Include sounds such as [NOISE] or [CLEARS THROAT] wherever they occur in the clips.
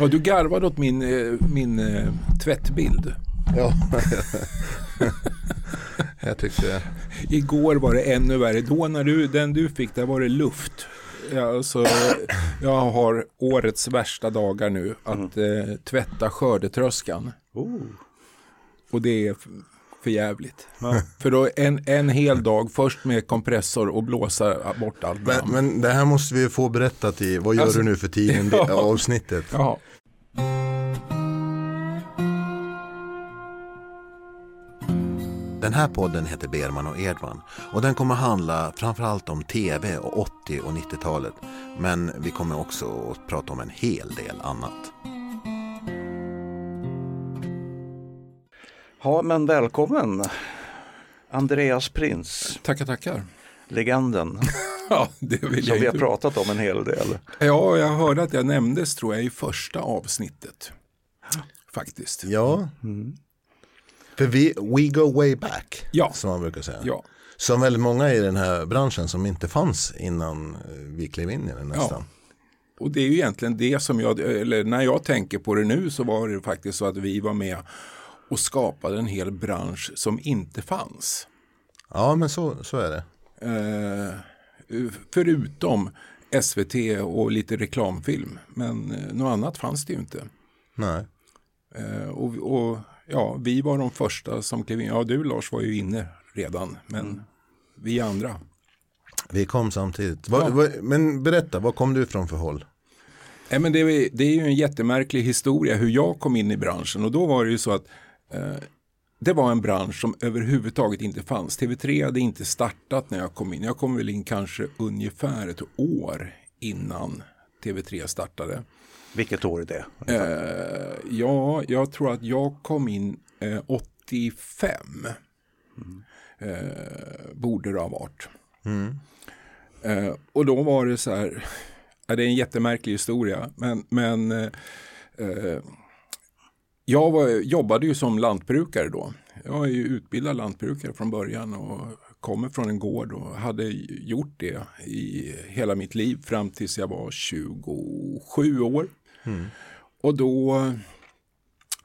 Ja, du garvade åt min, eh, min eh, tvättbild. Ja, [LAUGHS] jag tyckte det. Igår var det ännu värre. Då när du, den du fick, där var det luft. Ja, alltså, jag har årets värsta dagar nu att eh, tvätta skördetröskan. Oh. Och det är för jävligt. [LAUGHS] För då en, en hel dag först med kompressor och blåsa bort allt Men, men det här måste vi få berättat i, vad gör Alltså- du nu för tiden, [LAUGHS] Ja. avsnittet. Jaha. Den här podden heter Berman och Edman och den kommer handla framförallt om tv och 80 och 90-talet. Men vi kommer också att prata om en hel del annat. Ja, men välkommen. Andreas Prins, Tackar, tackar. legenden, [LAUGHS] Ja, det vill som jag vi har pratat om en hel del. Ja, jag hörde att jag nämndes tror jag i första avsnittet. Faktiskt. Ja, för vi, we go way back, Ja. som man brukar säga. Ja, Som väldigt många i den här branschen som inte fanns innan eh, vi klev in i den nästan. och det är ju egentligen det som jag, eller när jag tänker på det nu så var det faktiskt så att vi var med och skapade en hel bransch som inte fanns. Ja, men så, så är det. Eh, förutom SVT och lite reklamfilm. Men eh, något annat fanns det ju inte. Nej. Eh, och, och ja, vi var de första som klev in. Ja, du Lars var ju inne redan, men vi andra. Vi kom samtidigt. Vad- Ja. vad- men berätta, var kom du ifrån för håll? Nej, men det, är- det är ju en jättemärklig historia hur jag kom in i branschen och då var det ju så att eh, det var en bransch som överhuvudtaget inte fanns. TV3 hade inte startat när jag kom in. Jag kom väl in kanske ungefär ett år innan TV3 startade. Vilket år är det? Eh, ja, jag tror att jag kom in eh, 85. Eh, borde det ha varit. Eh, och då var det så här, [LAUGHS] det är en jättemärklig historia, men, men eh, eh, jag var, jobbade ju som lantbrukare då. Jag är ju utbildad lantbrukare från början och kommer från en gård och hade gjort det i hela mitt liv fram tills jag var 27 år. Och då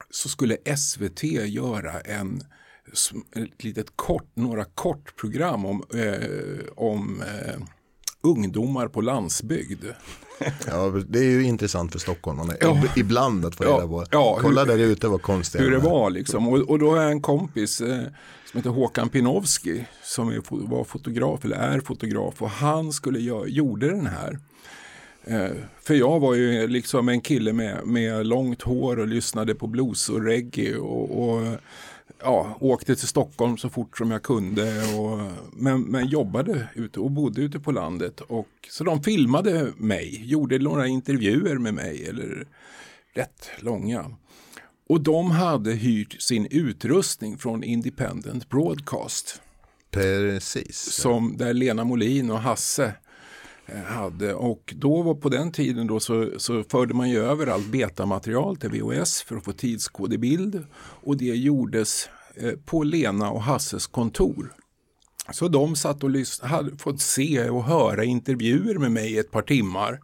så skulle SVT göra en ett litet kort, några kortprogram om, eh, om eh, ungdomar på landsbygd. Ja, det är ju intressant för stockholmarna. Ja. Ib- Ibland att få reda på. ja, Kolla hur- där ute vad konstigt hur det var liksom. Och, och då jag en kompis eh, som heter Håkan Pinowski som är, var fotograf eller är fotograf och han skulle göra, gjorde den här. Eh, för jag var ju liksom en kille med, med långt hår och lyssnade på blues och reggae och, och ja, åkte till Stockholm så fort som jag kunde. Och, men, men jobbade ute och bodde ute på landet. Och, så de filmade mig, gjorde några intervjuer med mig, eller rätt långa. Och de hade hyrt sin utrustning från Independent Broadcast. Precis. Som där Lena Molin och Hasse Eh, hade. Och då var på den tiden då så, så förde man ju över allt betamaterial till VHS för att få tidskod i bild. Och det gjordes eh, på Lena och Hasses kontor. Så de satt och lys- hade fått se och höra intervjuer med mig i ett par timmar.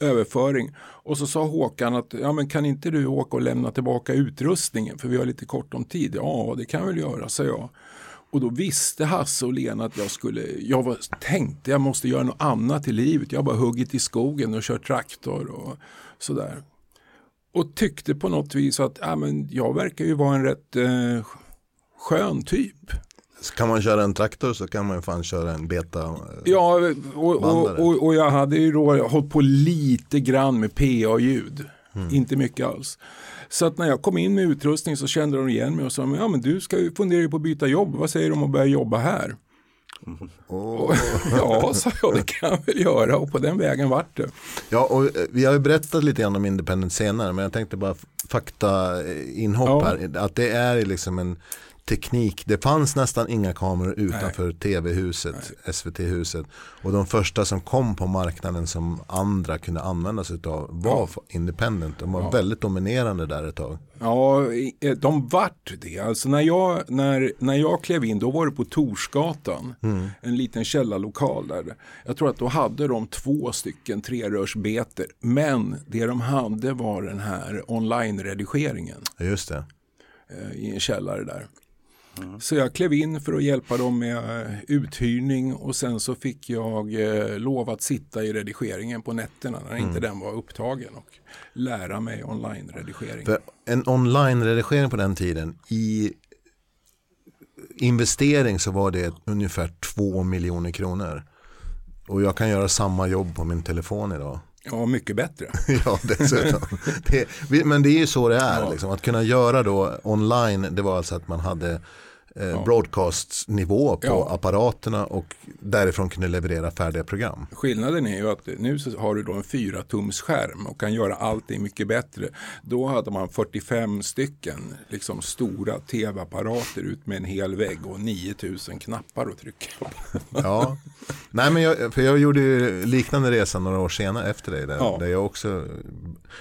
Överföring. Och så sa Håkan att ja, men kan inte du åka och lämna tillbaka utrustningen för vi har lite kort om tid. Ja, det kan jag väl göra, sa jag. Och då visste Hasse och Lena att jag skulle, jag var, tänkte jag måste göra något annat i livet. Jag har bara huggit i skogen och kört traktor och sådär. Och tyckte på något vis att ja, men jag verkar ju vara en rätt eh, skön typ. Kan man köra en traktor så kan man ju fan köra en beta. eh, Ja, och, och, och, och jag hade ju då hållit på lite grann med PA-ljud. Inte mycket alls. Så att när jag kom in med utrustning så kände de igen mig och sa, ja men du ska ju fundera på att byta jobb, vad säger du om att börja jobba här? Och, [LAUGHS] ja, sa jag, det kan jag väl göra och på den vägen vart det. Ja, och eh, vi har ju berättat lite grann om Independent senare, men jag tänkte bara fakta eh, inhopp Ja. här. Att det är liksom en teknik. Det fanns nästan inga kameror utanför tv-huset, SVT-huset. Och de första som kom på marknaden som andra kunde använda sig av var ja. independent. De var ja. väldigt dominerande där ett tag. Ja, eh, de vart det. Alltså när jag, när, när jag klev in då var det på Torsgatan. Mm. En liten källarlokal där. Jag tror att då hade de två stycken trerörsbeter. Men det de hade var den här online-redigeringen. Just det. Eh, I en källare där. Mm. Så jag klev in för att hjälpa dem med eh, uthyrning och sen så fick jag eh, lov att sitta i redigeringen på nätterna när mm. inte den var upptagen och lära mig online-redigering. en online-redigering på den tiden i investering så var det ungefär två miljoner kronor. Och jag kan göra samma jobb på min telefon idag. Ja, mycket bättre. [LAUGHS] ja, dessutom. det, men det är ju så det är. Ja. Liksom. Att kunna göra då online, det var alltså att man hade eh, broadcast-nivå på ja. apparaterna och därifrån kunde leverera färdiga program. Skillnaden är ju att nu så har du då en 4 tums skärm och kan göra allting mycket bättre. Då hade man 45 stycken liksom stora tv-apparater ut med en hel vägg och 9000 knappar att trycka på. ja, nej men jag, för jag gjorde liknande resa några år senare efter dig. Där, ja. där jag också,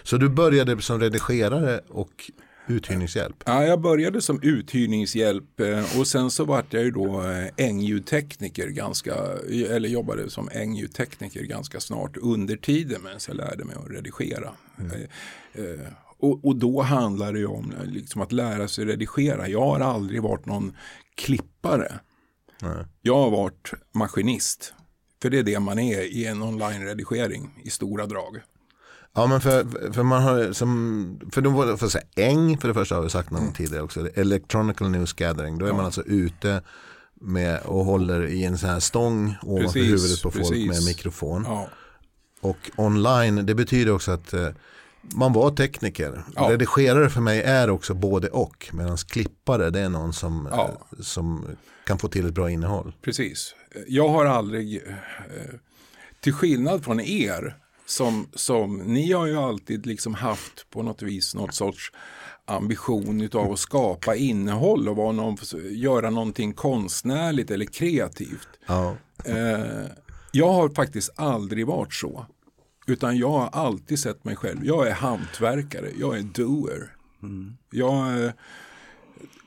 så du började som redigerare och Uthyrningshjälp? Ja, jag började som uthyrningshjälp eh, och sen så vart jag ju då eh, ängljudtekniker ganska, eller jobbade som ängljudtekniker ganska snart under tiden medan jag lärde mig att redigera. Mm. Eh, och, och, då handlar det ju om liksom att lära sig redigera. Jag har aldrig varit någon klippare. Nej. Jag har varit maskinist. För det är det man är i en online-redigering i stora drag. Ja men för, för man har som, för de var, för att säga äng för det första har vi sagt någon mm. tidigare också. Electronical News Gathering, då är ja. man alltså ute med och håller i en sån här stång ovanför huvudet på precis. folk med mikrofon. Ja. Och online, det betyder också att eh, man var tekniker. Ja. Redigerare för mig är också både och. Medan klippare det är någon som, ja. eh, som kan få till ett bra innehåll. Precis. Jag har aldrig, eh, till skillnad från er, som, som ni har ju alltid liksom haft på något vis något sorts ambition av att skapa innehåll och vara någon, göra någonting konstnärligt eller kreativt. Ja. Eh, jag har faktiskt aldrig varit så. Utan jag har alltid sett mig själv. Jag är hantverkare, jag är doer. Mm. Jag,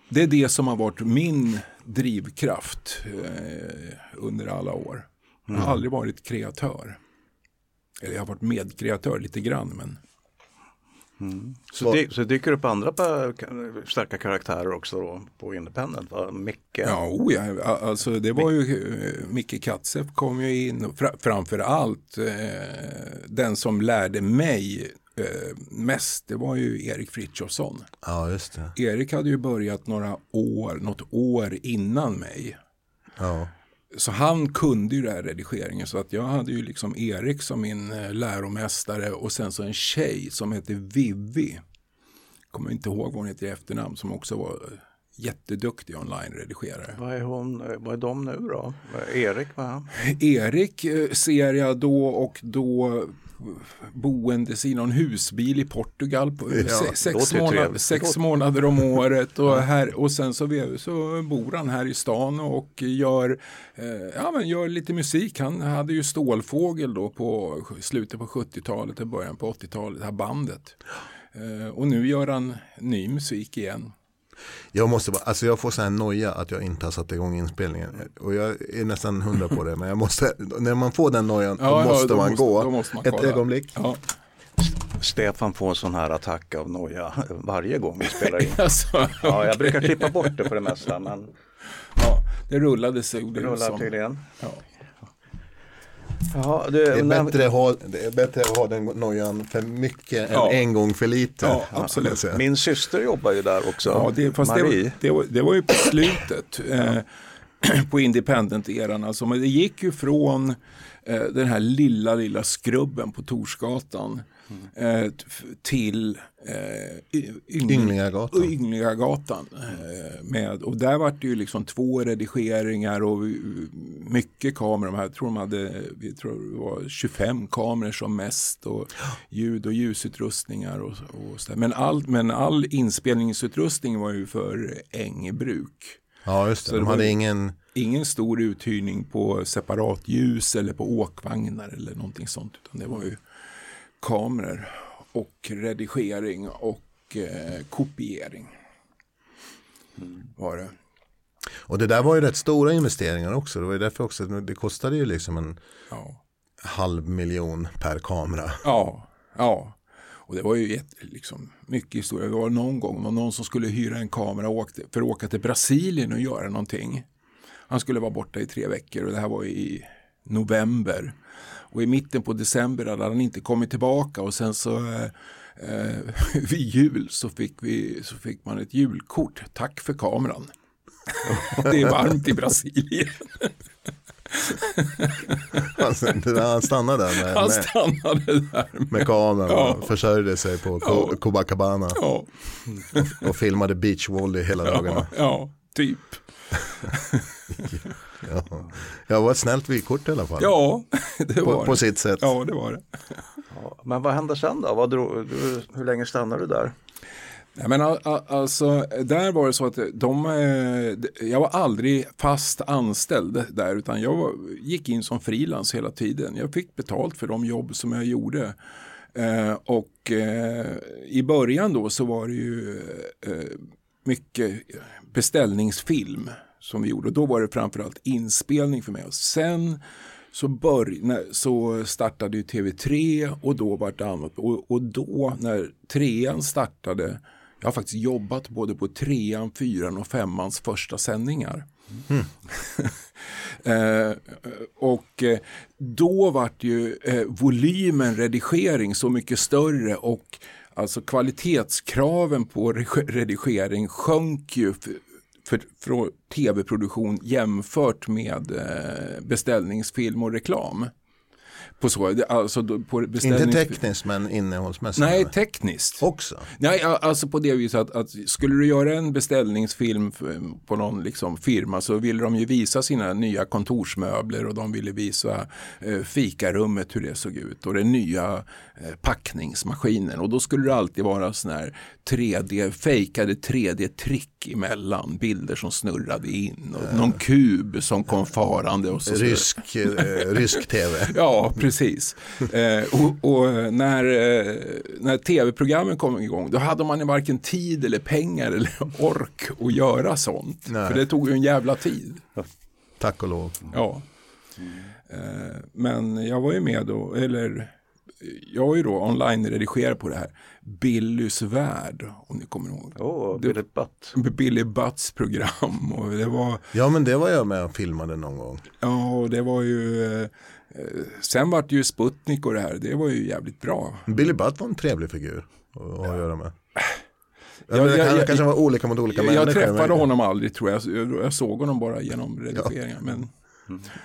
det är det som har varit min drivkraft eh, under alla år. Jag har mm. aldrig varit kreatör. Eller jag har varit medkreatör lite grann. Men... Mm. Så, det, så dyker det upp andra starka karaktärer också då på Independent? Va? Micke? Ja, oh ja, alltså det var ju eh, Micke Katzeff kom ju in och framför allt eh, den som lärde mig eh, mest det var ju Erik Frithiofsson. Ja, just det. Erik hade ju börjat några år, något år innan mig. Ja så han kunde ju det här redigeringen så att jag hade ju liksom Erik som min eh, läromästare och sen så en tjej som hette Vivi. Kommer inte ihåg vad hon heter i efternamn som också var eh, jätteduktig online-redigerare. Vad är, hon, eh, vad är de nu då? Erik, han? Erik ser jag då och då boendes i någon husbil i Portugal på ja, sex, månad, sex månader om året och, [LAUGHS] här, och sen så, vi, så bor han här i stan och gör, eh, ja, men gör lite musik. Han hade ju Stålfågel då på slutet på 70-talet och början på 80-talet, det här bandet. Eh, och nu gör han ny musik igen. Jag, måste bara, alltså jag får sån här noja att jag inte har satt igång inspelningen. Och jag är nästan hundra på det. Men jag måste, när man får den nojan ja, då, måste ja, då man måste, gå. Måste man Ett ögonblick. Ja. Stefan får en sån här attack av noja varje gång vi spelar in. [LAUGHS] alltså, ja, jag brukar klippa bort det för det mesta. Men... Ja, det rullade sig. Det rullar tydligen. Ja. Ja, det, det, är när... bättre ha, det är bättre att ha den nojan för mycket ja. än en gång för lite. Ja, absolut. Min syster jobbar ju där också, ja, det, fast Marie. Det, det, var, det var ju på slutet. Eh, [CLEARS THROAT] på independent-eran. Alltså, men det gick ju från eh, den här lilla, lilla skrubben på Torsgatan eh, till eh, Ynglingagatan. Ynglingagatan eh, med, och där var det ju liksom två redigeringar och mycket kameror. Jag tror de hade vi tror det var 25 kameror som mest och ljud och ljusutrustningar. Och, och så men, all, men all inspelningsutrustning var ju för Ängebruk. Ja, just det. Så de det hade ingen... Ingen stor uthyrning på separat ljus eller på åkvagnar eller någonting sånt. Utan det var ju kameror och redigering och eh, kopiering. Var det. Och det där var ju rätt stora investeringar också. Det var ju därför också, det kostade ju liksom en Ja. halv miljon per kamera. Ja, ja. Och det var ju jätte, liksom, mycket historia. Det var någon gång någon, någon som skulle hyra en kamera för att åka till Brasilien och göra någonting. Han skulle vara borta i tre veckor och det här var i november. Och i mitten på december hade han inte kommit tillbaka och sen så eh, eh, [LAUGHS] vid jul så fick, vi, så fick man ett julkort. Tack för kameran. [LAUGHS] det är varmt i Brasilien. [LAUGHS] Alltså, han stannade där med, Han med, stannade där. med kameran Ja. och försörjde sig på Ja. Copacabana Ja, och filmade beachvolley hela dagarna. ja, ja, typ. Ja. Jag var ett snällt vykort i alla fall. Ja, [LAUGHS] det på, var på det. sitt sätt. Ja, det var det. Ja, men vad hände sen då? Vad drog, du, hur länge stannade du där? Nej, men al- al- alltså, där var det så att de, eh, jag var aldrig fast anställd där utan jag var, gick in som frilans hela tiden. Jag fick betalt för de jobb som jag gjorde. Eh, och eh, i början då så var det ju eh, mycket beställningsfilm som vi gjorde. Och då var det framförallt inspelning för mig. Och sen så, börj- när, så startade ju TV3 och då var det annat. Och, och då när trean startade, jag har faktiskt jobbat både på trean, fyran och femmans första sändningar. [LAUGHS] Eh, och eh, då vart ju eh, volymen redigering så mycket större och alltså kvalitetskraven på redigering sjönk ju för, för, tv-produktion jämfört med eh, beställningsfilm och reklam. På så, det- alltså på Inte beställnings- tekniskt men innehållsmässigt. Nej, tekniskt. Också. Nej, alltså på det viset att, att skulle du göra en beställningsfilm på någon liksom firma så ville de ju visa sina nya kontorsmöbler och de ville visa eh, fikarummet hur det såg ut och den nya packningsmaskinen och då skulle det alltid vara sån här 3D, fejkade 3D-trick emellan, bilder som snurrade in och någon kub som kom farande och så Rysk, eh, rysk tv. [LAUGHS] Ja, precis. Eh, och och när, eh, när tv-programmen kom igång då hade man ju varken tid eller pengar eller ork att göra sånt. Nej. För det tog ju en jävla tid. Tack och lov. Ja. Eh, men jag var ju med då, eller jag var ju då online-redigerad på det här Billys värld, om ni kommer ihåg. Det- Billy Butt. Billy Butts program [LAUGHS] och det var Ja men det var jag med och filmade någon gång. Ja, och det var ju eh, Sen vart det ju Sputnik och det här, det var ju jävligt bra. Billy Butt var en trevlig figur att, att göra med. Ja, Ja, det jag- kan, jag- kanske var olika mot olika Jag, jag människor. träffade honom aldrig tror jag. jag. Jag såg honom bara genom redigeringar. Men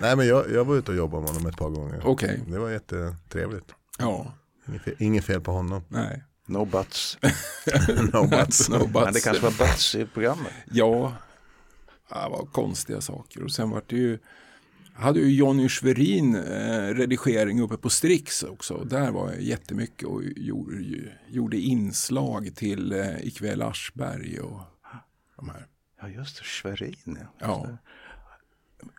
Nej men jag, jag var ute och jobbade med honom ett par gånger. okej, Det var jättetrevligt. Ja, Inget fel, inget fel på honom. nej. No Butts. [LAUGHS] no buts. No buts. Men det kanske var Butts i programmet. Ja, det var konstiga saker. Och sen vart det ju hade ju Jonny Schwerin eh, redigering uppe på Strix också. Där var jag jättemycket och gjorde, gjorde inslag till eh, Ikväll Aschberg och de här. Ja just det, Schwerin. Ja. Ja.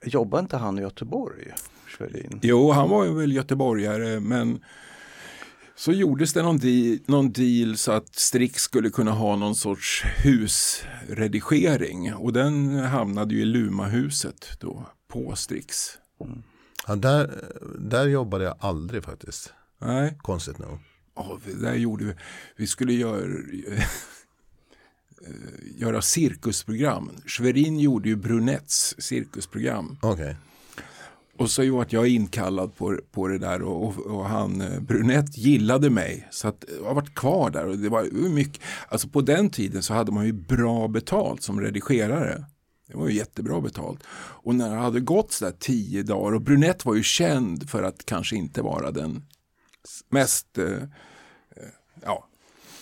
Jobbar inte han i Göteborg? Schwerin? Jo, han var ju väl göteborgare men så gjordes det någon, de någon deal så att Strix skulle kunna ha någon sorts husredigering och den hamnade ju i Lumahuset då på Strix. Ja, där, där jobbade jag aldrig faktiskt. Nej, Konstigt nog. ja, där gjorde vi. Vi skulle göra, göra cirkusprogram. Schwerin gjorde ju Brunettes cirkusprogram. Okej. Och så vart jag inkallad på, på det där och, och, och han eh, Brunett gillade mig. Så att jag har varit kvar där och det var mycket, alltså på den tiden så hade man ju bra betalt som redigerare. Det var ju jättebra betalt. Och när det hade gått så tio dagar och Brunett var ju känd för att kanske inte vara den mest eh, ja,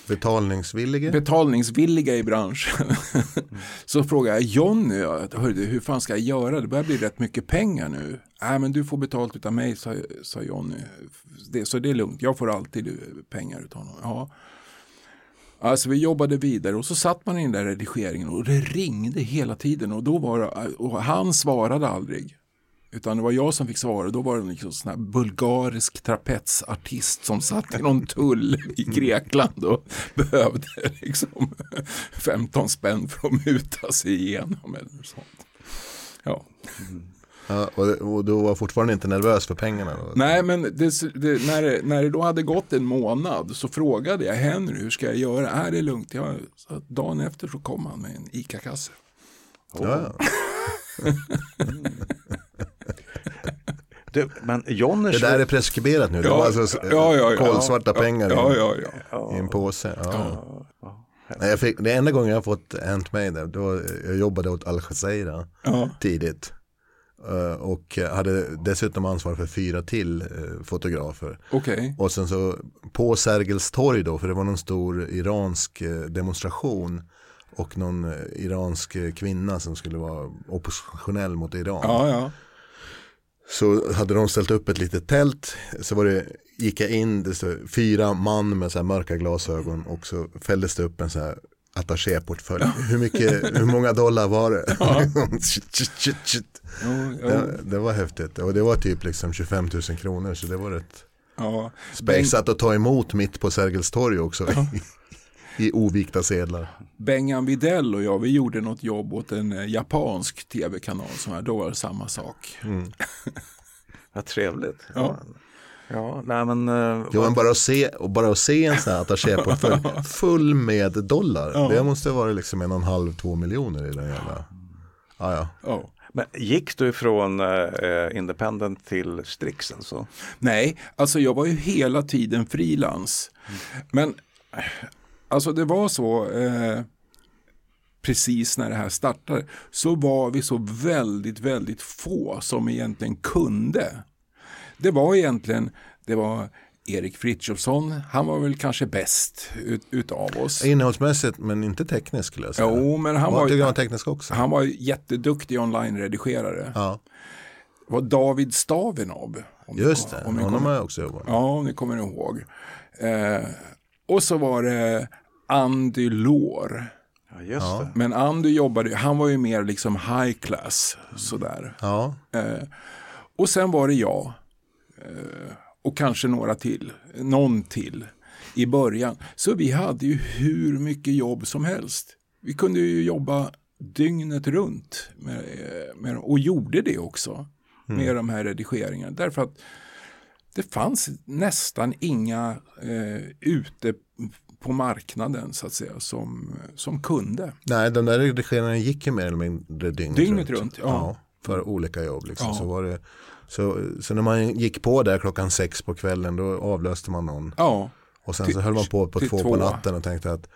Betalningsvilliga? Betalningsvilliga i branschen. [LAUGHS] så frågade jag Jonny, hur fan ska jag göra? Det börjar bli rätt mycket pengar nu. Nej men du får betalt av mig, sa, sa Jonny. Det, så det är lugnt, jag får alltid pengar av honom. Ja. Alltså vi jobbade vidare och så satt man i den där redigeringen och det ringde hela tiden och, då var det, och han svarade aldrig. Utan det var jag som fick svara. Då var det liksom sån här bulgarisk trapetsartist som satt i någon tull i Grekland och [LAUGHS] behövde liksom 15 spänn för att muta sig igenom. Eller sånt. Ja. Ja, och, och du var fortfarande inte nervös för pengarna? Då? Nej, men det, det, när, det, när det då hade gått en månad så frågade jag Henry, hur ska jag göra? Är det lugnt? Jag, dagen efter så kom han med en ICA-kasse. Oh. Ja, ja. Du, men Johners... Det där är preskriberat nu. Ja, det var alltså ja, ja, kolsvarta pengar i, i, en påse. Nej, jag fick, det enda gången jag har fått Handmade, då jag jobbade åt Al Jazeera tidigt. Uh, och hade dessutom ansvar för fyra till uh, fotografer. Okay. Och sen så på Sergels torg då, för det var någon stor iransk uh, demonstration och någon iransk kvinna som skulle vara oppositionell mot Iran. Ja, ja. Så hade de ställt upp ett litet tält, så var det, gick jag in, det stod fyra man med så här mörka glasögon och så fälldes det upp en så här attachéportfölj. Hur, mycket, hur många dollar var det? [LAUGHS] Det, det, var häftigt och det var typ liksom 25 000 kronor så det var rätt ja. spexat att ta emot mitt på Sergels torg också. Ja. I ovikta sedlar. Bengan Videll och jag, vi gjorde något jobb åt en eh, japansk tv-kanal. Som här, då var det samma sak. Mm. [LAUGHS] Vad trevligt. Ja. Ja, nej men, uh, jo, men bara, att se, och bara att se en sån här attachéportfölj [LAUGHS] full med dollar. Ja. Det måste vara liksom en och en halv, två miljoner i den jävla. Ah, ja. ja. Men gick du från uh, Independent till Strix alltså? Nej, alltså jag var ju hela tiden frilans. Mm. Men Alltså det var så, eh, precis när det här startade, så var vi så väldigt, väldigt få som egentligen kunde. Det var egentligen, det var Erik Frithiofsson, han var väl kanske bäst ut, utav oss. Innehållsmässigt men inte tekniskt skulle jag säga. Jo, men han var, var, teknisk också. han var jätteduktig online-redigerare. Ja. Det var David Stavinov. Just det, om honom har jag också jobbat Ja, om ni kommer ihåg. Eh, och så var det Andy Lår. Ja. Men Andy jobbade, han var ju mer liksom high class sådär. Ja. Eh, och sen var det jag. Eh, och kanske några till, någon till i början. Så vi hade ju hur mycket jobb som helst. Vi kunde ju jobba dygnet runt med, med, och gjorde det också mm. med de här redigeringarna. Därför att det fanns nästan inga eh, ute på marknaden så att säga som, som kunde. Nej, de där redigerarna gick ju mer eller mindre dygnet, dygnet runt. runt ja. ja. för olika jobb. Liksom. Ja. Så, var det, så, så när man gick på där klockan sex på kvällen då avlöste man någon. Ja. Och sen så höll man på på två, två på natten och tänkte att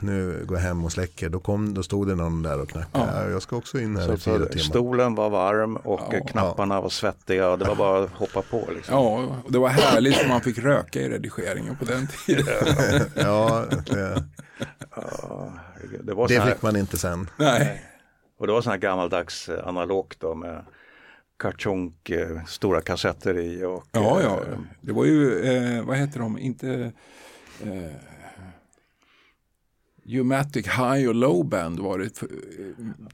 nu går jag hem och släcker. Då, kom, då stod det någon där och knackade. Ja. Jag ska också in här så i fyra timmar. Stolen var varm och ja. knapparna var svettiga. Och det var bara att hoppa på. Liksom. Ja, och det var härligt för man fick röka i redigeringen på den tiden. [LAUGHS] ja, det, det, var det här, fick man inte sen. Nej. Och det var sån här gammaldags eh, analogt då med kartonk, eh, stora kassetter i. Och, ja, ja, eh, det var ju, eh, vad heter de, inte eh, Umatic High och Low Band var det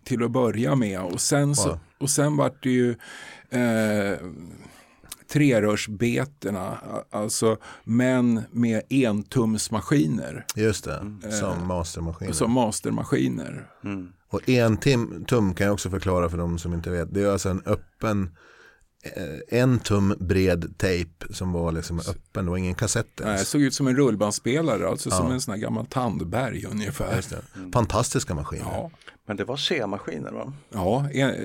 till att börja med och sen, så, och sen var det ju eh, trerörsbetena, alltså men med entumsmaskiner. Just det, mm. som mastermaskiner. Som mastermaskiner. Mm. Och en tim, tum kan jag också förklara för de som inte vet. Det är alltså en öppen Eh, en tum bred tejp som var liksom öppen, det var ingen kassett Nej, det såg ut som en rullbandspelare, alltså ja. som en sån här gammal tandberg ungefär. Fantastiska maskiner. Ja. Men det var C-maskiner va? Ja, eh, eh,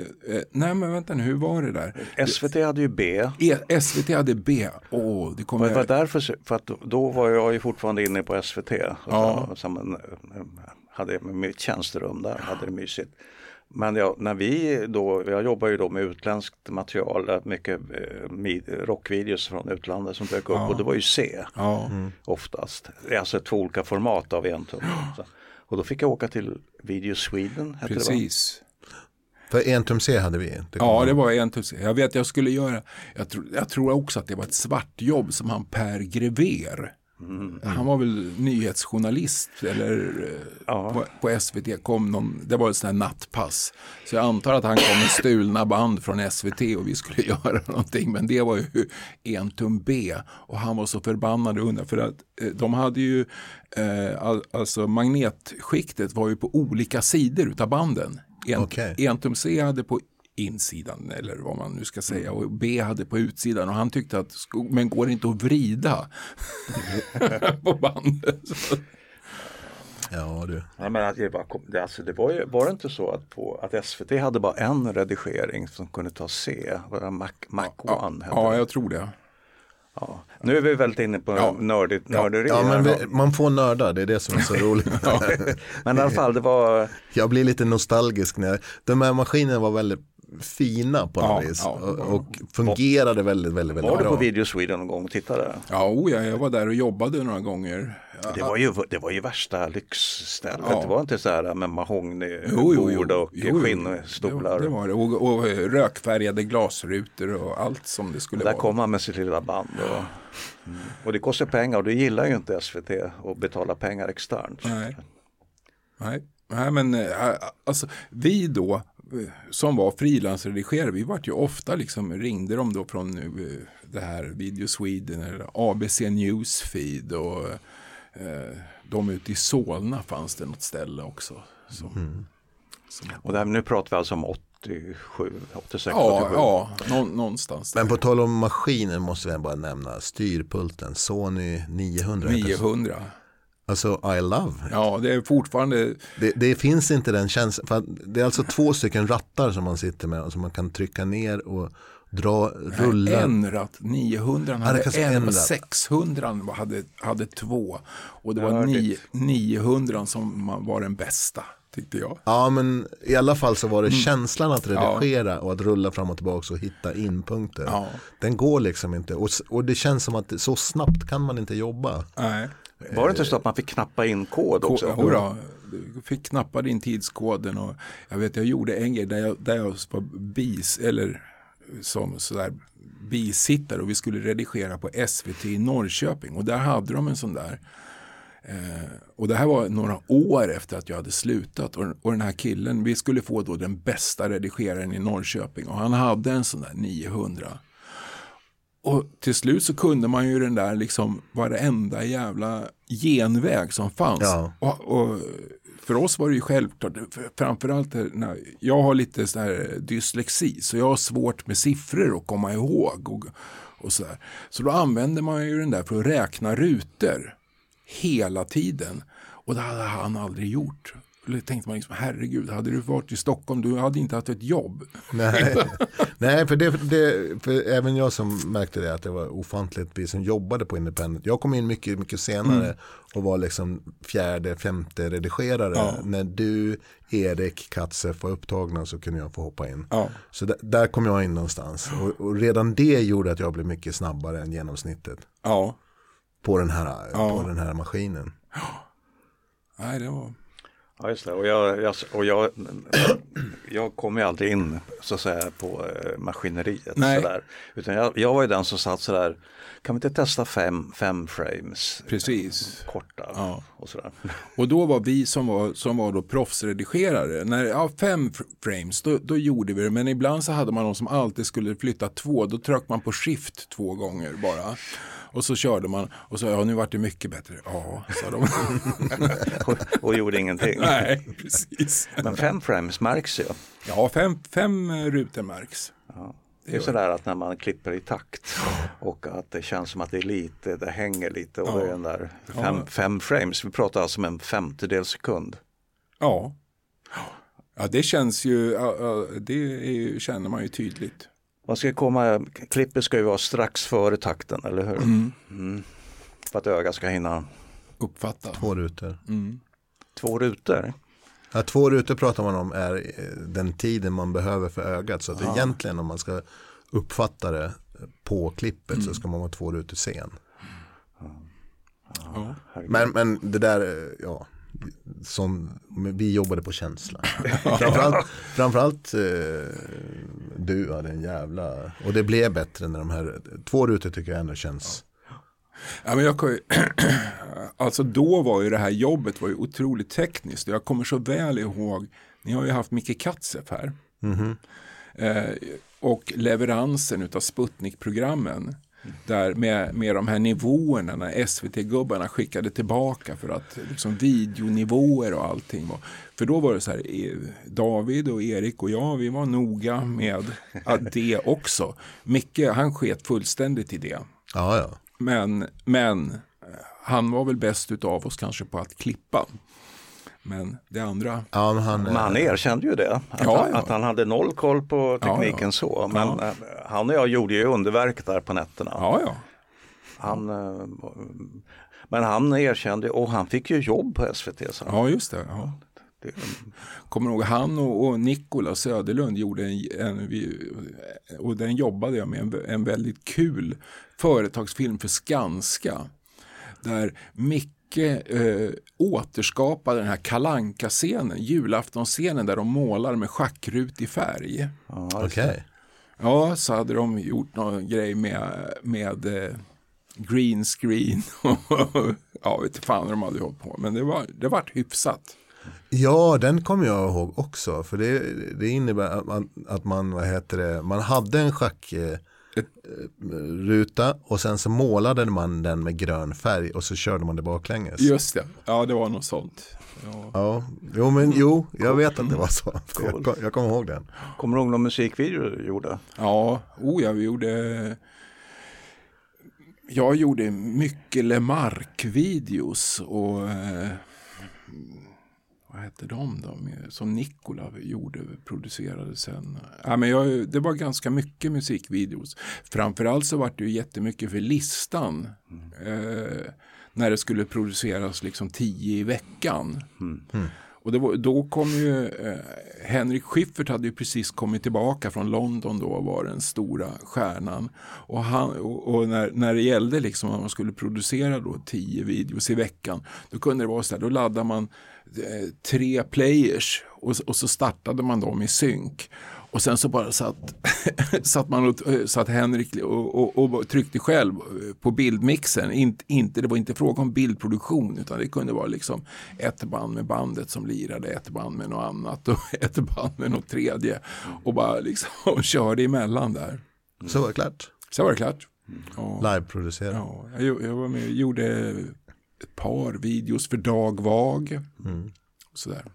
nej men vänta nu, hur var det där? SVT hade ju B. E, SVT hade B, oh, det kommer... Det var därför, för att då var jag ju fortfarande inne på SVT. Ja. Som, hade mitt tjänsterum där, hade det mysigt. Men ja, när vi då, jag jobbar ju då med utländskt material, mycket eh, rockvideos från utlandet som dök upp ja. och det var ju C ja. mm. oftast. Alltså två olika format av en tum. Och då fick jag åka till Video Sweden. Precis. För en tum C hade vi. Det ja, det var en tum C. Jag vet jag skulle göra, jag, tro, jag tror också att det var ett svartjobb som han Per Grever Mm. Han var väl nyhetsjournalist eller ja. på, på, SVT kom någon, det var ett sånt här nattpass. Så jag antar att han kom med stulna band från SVT och vi skulle [LAUGHS] göra någonting. Men det var ju en tum B och han var så förbannad under för att eh, de hade ju, eh, all, alltså magnetskiktet var ju på olika sidor utav banden. En, okay. en tum C hade på insidan eller vad man nu ska säga och B hade på utsidan och han tyckte att men går det inte att vrida [LAUGHS] på bandet? Ja du. Ja, men att det, var, det, alltså, det var, ju, var det inte så att, på, att SVT hade bara en redigering som kunde ta C? Var det Mac, Mac ja, One? Ja, ja, jag tror det. Ja. Nu är vi väldigt inne på ja. nördigt, nörderi. Ja, men vi, man får nörda, det är det som är så [LAUGHS] roligt. Men i alla fall, det var... Jag blir lite nostalgisk när jag, de här maskinerna var väldigt fina på något ja, vis. Ja, och, fungerade väldigt, väldigt, väldigt bra. Var du på Video Sweden någon gång och tittade? Ja, oh ja, jag var där och jobbade några gånger. Det var ju, det var ju värsta lyxstället. Ja. Det var inte så här med mahognybord och skinnstolar. Det, var det. Och, och, rökfärgade glasrutor och allt som det skulle där vara. Där kom man med sitt lilla band. Och, mm. och det kostar pengar och det gillar ju inte SVT att betala pengar externt. Nej. Nej. Nej men äh, alltså vi då som var frilansredigerare, vi vart ju ofta liksom, ringde de då från eh, det här Video Sweden eller ABC Newsfeed och eh, de ute i Solna fanns det något ställe också. Som, mm. som, och där, nu pratar vi alltså om 87, 86, ja, 87? Ja, nå, någonstans. Där. Men på tal om maskiner måste vi bara nämna styrpulten Sony 900. 900. Alltså I love. Ja, det är fortfarande. Det, det finns inte den känslan. Det är alltså två stycken rattar som man sitter med. Som man kan trycka ner och dra, rulla. En ratt, 900 hade ja, en, en 600 hade, hade två. Och det var ni, 900 som var den bästa. Tyckte jag. Ja men i alla fall så var det mm. känslan att redigera ja. och att rulla fram och tillbaka och hitta inpunkter. Ja. Den går liksom inte och, och det känns som att så snabbt kan man inte jobba. Nej. Var det inte så att man fick knappa in kod också? Kod, jodå, du fick knappa in tidskoden och jag vet jag gjorde en grej där jag, där jag var bis eller som sådär bisittare och vi skulle redigera på SVT i Norrköping och där hade de en sån där eh, och det här var några år efter att jag hade slutat och, och den här killen, vi skulle få då den bästa redigeraren i Norrköping och han hade en sån där 900 och till slut så kunde man ju den där liksom varenda jävla genväg som fanns. Ja. Och, och, för oss var det ju självklart, framförallt när jag har lite så här dyslexi så jag har svårt med siffror att komma ihåg. Och, och så, där. så då använder man ju den där för att räkna rutor hela tiden. Och det hade han aldrig gjort. Tänkte man liksom, herregud, hade du varit i Stockholm, du hade inte haft ett jobb. Nej, [LAUGHS] Nej för, det, det, för även jag som märkte det att det var ofantligt, vi som jobbade på Independent. Jag kom in mycket, mycket senare mm. och var liksom fjärde, femte redigerare. Ja. När du, Erik, Katzef var upptagna så kunde jag få hoppa in. Ja. Så där, där kom jag in någonstans. Och, och, redan det gjorde att jag blev mycket snabbare än genomsnittet. Ja. På den här, på den här maskinen. Nej, det var... Ja just det och jag, jag, och jag, jag kom ju aldrig in så att säga på eh, maskineriet. Nej. Sådär. Utan jag, jag var ju den som satt sådär, kan vi inte testa fem, fem frames? Precis. Korta ja. och sådär. [LAUGHS] Och då var vi som var, som var då proffsredigerare, när, ja, fem frames då, då gjorde vi det. Men ibland så hade man någon som alltid skulle flytta två, då tryckte man på shift två gånger bara. Och så körde man och så, ja nu vart det mycket bättre. Ja, sa de. [LAUGHS] och, och gjorde ingenting. Nej, precis. Men fem frames märks ju. Ja, fem, fem rutor märks. Ja. Det är sådär att när man klipper i takt och att det känns som att det är lite, det hänger lite och ja. det är den där fem, fem frames. Vi pratar alltså om en femtedel sekund. Ja. Ja, det känns ju, det känner man ju tydligt. Man ska komma, klippet ska ju vara strax före takten, eller hur? Mm. Mm. För att ögat ska hinna uppfatta. Två rutor. Mm. Två rutor? Ja, två rutor pratar man om är eh, den tiden man behöver för ögat. Så att ja. egentligen om man ska uppfatta det på klippet mm. så ska man vara två rutor sen. Ja. Men, men det där, eh, ja, som vi jobbade på känsla. [LAUGHS] framförallt framförallt eh, du hade en jävla, och det blev bättre när de här, två rutor tycker jag ändå känns. Ja, men jag kan ju, [CLEARS THROAT] alltså då var ju det här jobbet var ju otroligt tekniskt. Jag kommer så väl ihåg, ni har ju haft Micke Katzef här. Mm -hmm. eh, och leveransen av Sputnik-programmen där med, med de här nivåerna när SVT-gubbarna skickade tillbaka för att liksom videonivåer och allting. Var. För då var det så här, David och Erik och jag, vi var noga med att [LAUGHS] det också. Micke, han sket fullständigt i det. Ja, ja. Men, men han var väl bäst av oss kanske på att klippa. Men det andra. Ja, men, han, men han erkände ju det. Att, ja, han, ja. att han hade noll koll på tekniken ja, så. Men eh, han och jag gjorde ju underverk där på nätterna. Ja, ja. Han, eh, men han erkände och han fick ju jobb på SVT. Så. Ja, just det. Ja. Kommer ihåg han och, och Nikola Söderlund gjorde en, en, och den jobbade jag med, en, en väldigt kul företagsfilm för Skanska. Där Micke eh, återskapade den här kalanka scenen julaftonscenen där de målar med schackrutig färg. Ja, okay. ja, så hade de gjort någon grej med, med eh, green screen. [LAUGHS] ja, vet fan vad de hade hållit på men det var, det var hyfsat. Ja, den kommer jag ihåg också. För det, det innebär att man, att man, vad heter det, man hade en schack eh, ruta och sen så målade man den med grön färg och så körde man det baklänges. Just det, ja det var något sånt. Ja, ja jo men jo, jag vet att det var så. Cool. Jag, jag kommer ihåg den. Kommer du ihåg någon musikvideo du gjorde? Ja, oh, ja vi gjorde jag gjorde mycket Lemark-videos och eh, vad hette de då? Som Nikola gjorde, producerade sen. Ja, men jag, det var ganska mycket musikvideos. Framförallt så var det ju jättemycket för listan. Mm. Eh, när det skulle produceras liksom tio i veckan. Mm. Och var, då kom ju eh, Henrik Schiffert hade ju precis kommit tillbaka från London då och var den stora stjärnan. Och, han, och, och, när, när det gällde liksom att man skulle producera då tio videos i veckan då kunde det vara så här, då laddade man eh, tre players och, och så startade man dem i synk. Och sen så bara satt, [LAUGHS] satt man och, satt Henrik och, och, och, tryckte själv på bildmixen. Inte, inte, det var inte fråga om bildproduktion utan det kunde vara liksom ett band med bandet som lirade, ett band med något annat och [LAUGHS] ett band med något tredje. Och bara liksom [LAUGHS] och körde emellan där. Så var det klart. Så var det klart. Ja. Live-producerat. Ja, jag, jag var med och gjorde ett par videos för Dag Vag. Mm. Sådär.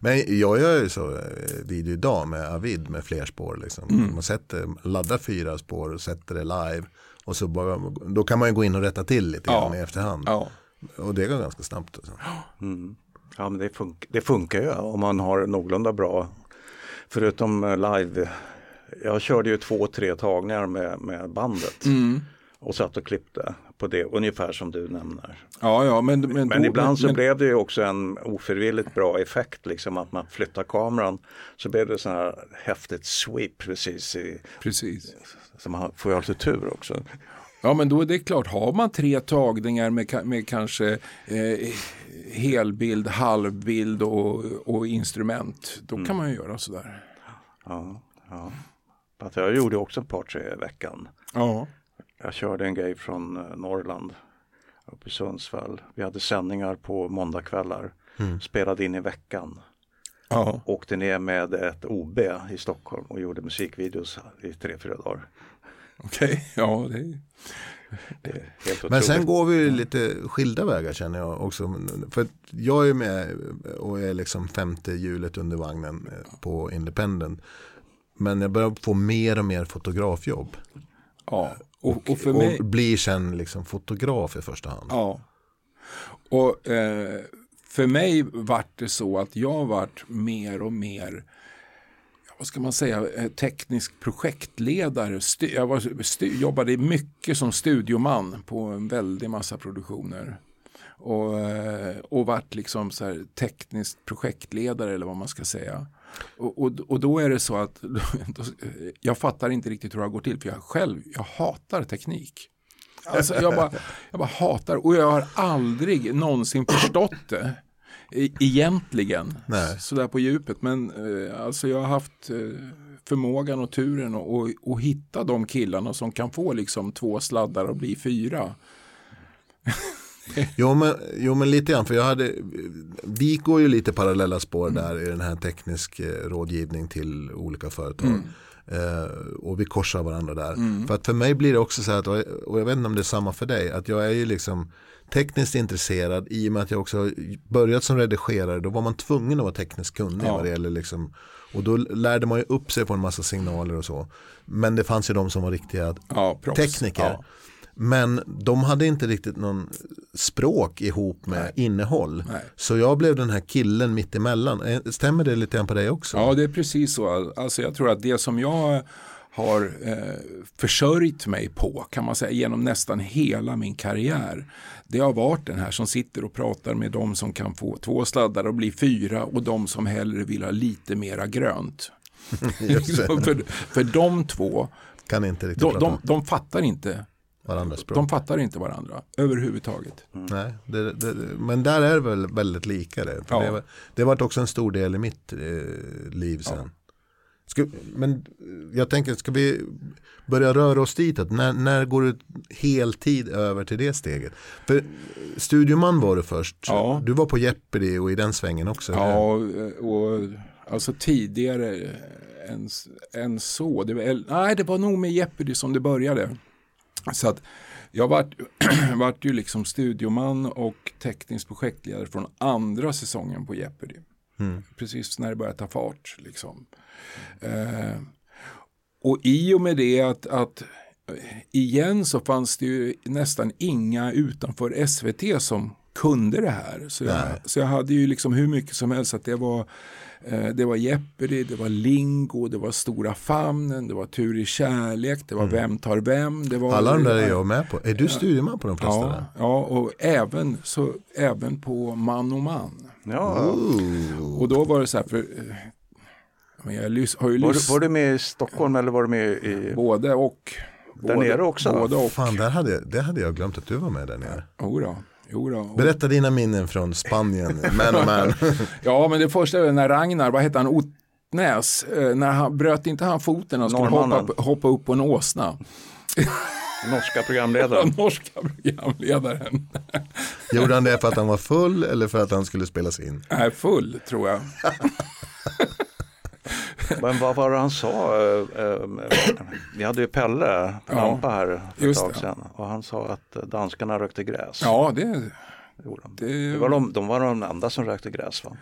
Men jag gör ju så eh, video idag med Avid med fler spår. Liksom. Mm. Man sätter, laddar fyra spår och sätter det live. Och så bara, då kan man ju gå in och rätta till lite grann ja. i efterhand. Ja. Och det går ganska snabbt. Alltså. Mm. Ja men det, fun det funkar ju om man har någorlunda bra. Förutom eh, live. Jag körde ju två, tre tagningar med, med bandet. Mm. Och satt och klippte på det, ungefär som du nämner. Ja, ja, men, men, men ibland så men, blev det ju också en ofrivilligt bra effekt, liksom att man flyttar kameran. Så blev det så här häftigt sweep precis. I, precis. Så man får ju alltid tur också. Ja men då är det klart, har man tre tagningar med, med kanske eh, helbild, halvbild och, och instrument, då mm. kan man ju göra sådär. Ja, ja. Jag gjorde också ett par, tre i veckan. Ja. Jag körde en grej från eh, Norrland uppe i Sundsvall. Vi hade sändningar på måndagkvällar. Mm. Spelade in i veckan. Ja. Åkte ner med ett OB i Stockholm och gjorde musikvideos i tre, fyra dagar. Okej, okay. ja det är... Men sen går vi lite skilda vägar känner jag också. För jag är med och är liksom femte hjulet under vagnen eh, på Independent. Men jag börjar få mer och mer fotografjobb. Ja. Och, och, för mig... och blir sen liksom fotograf i första hand. Ja. Och eh, för mig vart det så att jag vart mer och mer vad ska man säga, eh, teknisk projektledare. Jag var, jobbade mycket som studioman på en väldig massa produktioner. Och, eh, och varit liksom så här tekniskt projektledare eller vad man ska säga. Och, och, och då är det så att [LAUGHS] då, jag fattar inte riktigt hur det går till för jag själv, jag hatar teknik. Alltså jag, bara, jag bara hatar och jag har aldrig någonsin förstått det egentligen. Nej. Sådär på djupet. Men eh, alltså jag har haft eh, förmågan och turen att hitta de killarna som kan få liksom två sladdar och bli fyra. [LAUGHS] [LAUGHS] jo, men, jo men lite grann för jag hade Vi går ju lite parallella spår mm. där i den här teknisk eh, rådgivning till olika företag. Mm. Uh, och vi korsar varandra där. Mm. För att för mig blir det också så här, att, och jag vet inte om det är samma för dig, att jag är ju liksom tekniskt intresserad i och med att jag också börjat som redigerare. Då var man tvungen att vara tekniskt kunnig ja. vad det gäller liksom, och då lärde man ju upp sig på en massa signaler och så. Men det fanns ju de som var riktiga ja, tekniker. Ja. Men de hade inte riktigt någon språk ihop med Nej. innehåll. Nej. Så jag blev den här killen mitt emellan. Eh, stämmer det lite grann på dig också? Ja, det är precis så. Alltså jag tror att det som jag har eh, försörjt mig på kan man säga genom nästan hela min karriär. Det har varit den här som sitter och pratar med de som kan få två sladdar och bli fyra och de som hellre vill ha lite mera grönt. [LAUGHS] [LAUGHS] för, för de två, kan inte riktigt de, de, de fattar inte varandras språk. De fattar inte varandra överhuvudtaget. Mm. Nej, det, det, men där är det väl väldigt lika det. Ja. det, det har varit också en stor del i mitt eh, liv sen. Ja. Ska, men jag tänker, ska vi börja röra oss ditåt? När, när går du heltid över till det steget? För studioman var du först. Ja. Du var på Jeopardy och i den svängen också. Ja, och alltså tidigare än, än så. Det var, nej, det var nog med Jeopardy som det började. Så att jag vart, [CLEARS THROAT] vart ju liksom studioman och teknisk projektledare från andra säsongen på Jeopardy. Mm. Precis när det började ta fart. Liksom. Eh, och i och med det att, att igen så fanns det ju nästan inga utanför SVT som kunde det här. Så jag, så jag hade ju liksom hur mycket som helst att det var Eh, det var Jeopardy, det var Lingo, det var Stora famnen, det var Tur i kärlek, det var mm. Vem tar vem. Det var, Alla de där är jag med på. Är du studieman på de flesta? Ja, ja och även, så, även på Man och man. Ja. Oh. Och då var det så här, för men jag har ju var, du, var du med i Stockholm eller var du med i? Både och. Där både, nere också? Både och. Fan, där hade, det hade jag glömt att du var med där nere. Jodå. Berätta dina minnen från Spanien, man och man. [LAUGHS] ja, men det första var när Ragnar, vad hette han, Otnäs, eh, när han, bröt inte han foten och skulle hoppa, hoppa upp på en åsna. [LAUGHS] Norska programledaren. [LAUGHS] Norska programledaren. Gjorde han det för att han var full eller för att han skulle spelas in? Nej, full tror jag. [LAUGHS] Men vad var det han sa? Eh, eh, vi hade ju Pelle Lampa här för ett tag sedan och han sa att danskarna rökte gräs. Ja, det, det, det var de, de var de enda som rökte gräs va?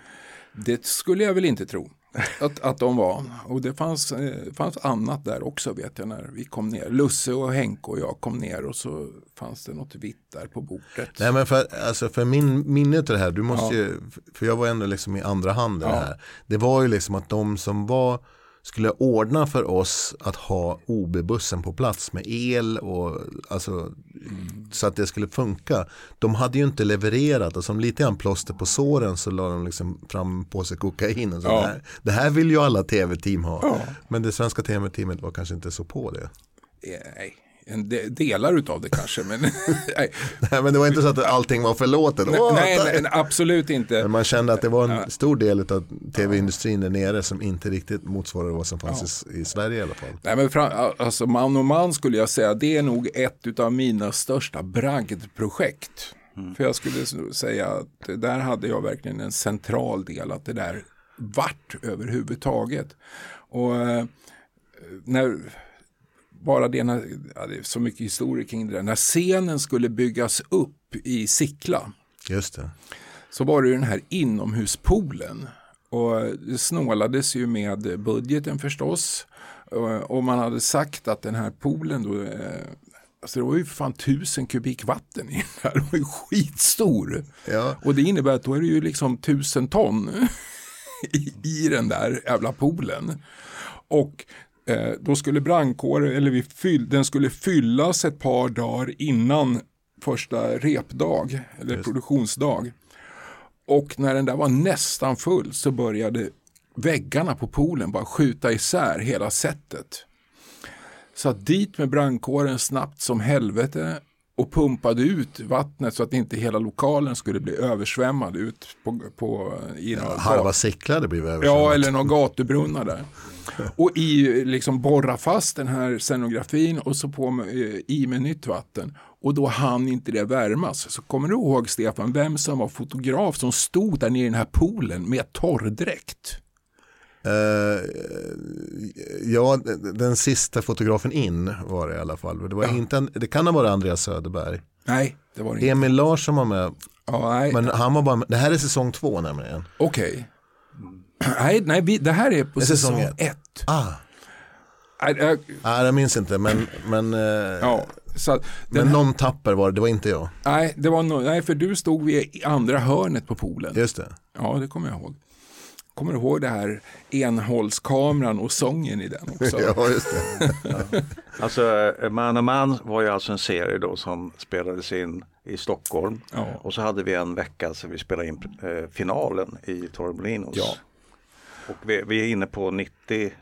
Det skulle jag väl inte tro att, att de var. Och det fanns, eh, fanns annat där också vet jag när vi kom ner. Lusse och Henke och jag kom ner och så fanns det något vitt där på bordet. Nej men för, alltså för min minne av det här, du måste ja. ju, för jag var ändå liksom i andra hand ja. det här. Det var ju liksom att de som var skulle ordna för oss att ha OB-bussen på plats med el och alltså mm. så att det skulle funka. De hade ju inte levererat och som lite grann plåster på såren så la de liksom fram på sig kokain. Och så ja. här. Det här vill ju alla tv-team ha. Ja. Men det svenska tv-teamet var kanske inte så på det. Nej, en de, delar utav det kanske. Men, [LAUGHS] nej. nej. men det var inte så att allting var förlåtet. Nej, nej, nej, absolut inte. Men man kände att det var en stor del av tv-industrin där nere som inte riktigt motsvarade vad som fanns ja. i, i, Sverige i alla fall. Nej, men fram, alltså man och man skulle jag säga, det är nog ett av mina största bragdprojekt. Mm. För jag skulle säga att där hade jag verkligen en central del, att det där vart överhuvudtaget. Och eh, när bara det, när, ja, det är så mycket historia kring det där, när scenen skulle byggas upp i Sickla. Just det. Så var det den här inomhuspoolen. Och det snålades ju med budgeten förstås. Och man hade sagt att den här poolen då, eh, alltså det var ju för fan tusen kubik vatten i den här. [LAUGHS] Den var ju skitstor. Ja. Och det innebär att då är det ju liksom tusen ton [LAUGHS] i, i den där jävla poolen. Och Eh, då skulle brandkåren, eller vi fyll, den skulle fyllas ett par dagar innan första repdag, eller Just. produktionsdag. Och när den där var nästan full så började väggarna på poolen bara skjuta isär hela sättet. Så dit med brandkåren snabbt som helvete och pumpade ut vattnet så att inte hela lokalen skulle bli översvämmad ut på, på i Halva Sickla hade blivit översvämmad. Ja, eller någon gatubrunnar där. Och i, liksom borra fast den här scenografin och så på med, i med nytt vatten. Och då hann inte det värmas. Så kommer du ihåg Stefan, vem som var fotograf som stod där nere i den här poolen med torrdräkt? Uh, ja, den sista fotografen in var det i alla fall. Det, var ja. inte det kan ha varit Andreas Söderberg. Nej, det var det inte. Emil Larsson var med. Nej. Men han var bara med. Det här är säsong två nämligen. Okej. Okay. Nej, nej vi, det här är på är säsong, säsong ett. ett. Ah. Nej, jag, ah, jag minns inte, men, men, eh, ja, så men någon tapper var det, det var inte jag. Nej, det var no, nej, för du stod vid andra hörnet på poolen. Just det. Ja, det kommer jag ihåg. Kommer du ihåg det här enhållskameran och sången i den också? [LAUGHS] ja, just det. ja. [LAUGHS] Alltså, Man och Man var ju alltså en serie då som spelades in i Stockholm. Ja. Och så hade vi en vecka så vi spelade in eh, finalen i Torremolinos. Ja. Och vi, vi, är inne på 91.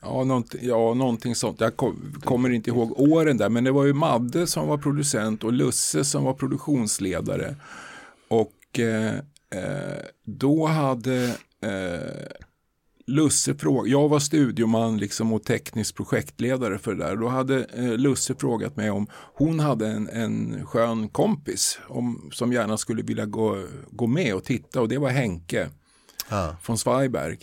Ja, någonting, ja, någonting sånt. Jag kom, kommer inte ihåg åren där, men det var ju Madde som var producent och Lusse som var produktionsledare. Och eh, eh då hade eh, Lusse frågat, jag var studioman liksom och teknisk projektledare för det där. Då hade eh, Lusse frågat mig om hon hade en, en skön kompis om, som gärna skulle vilja gå, gå med och titta och det var Henke ah. från Sveiberg.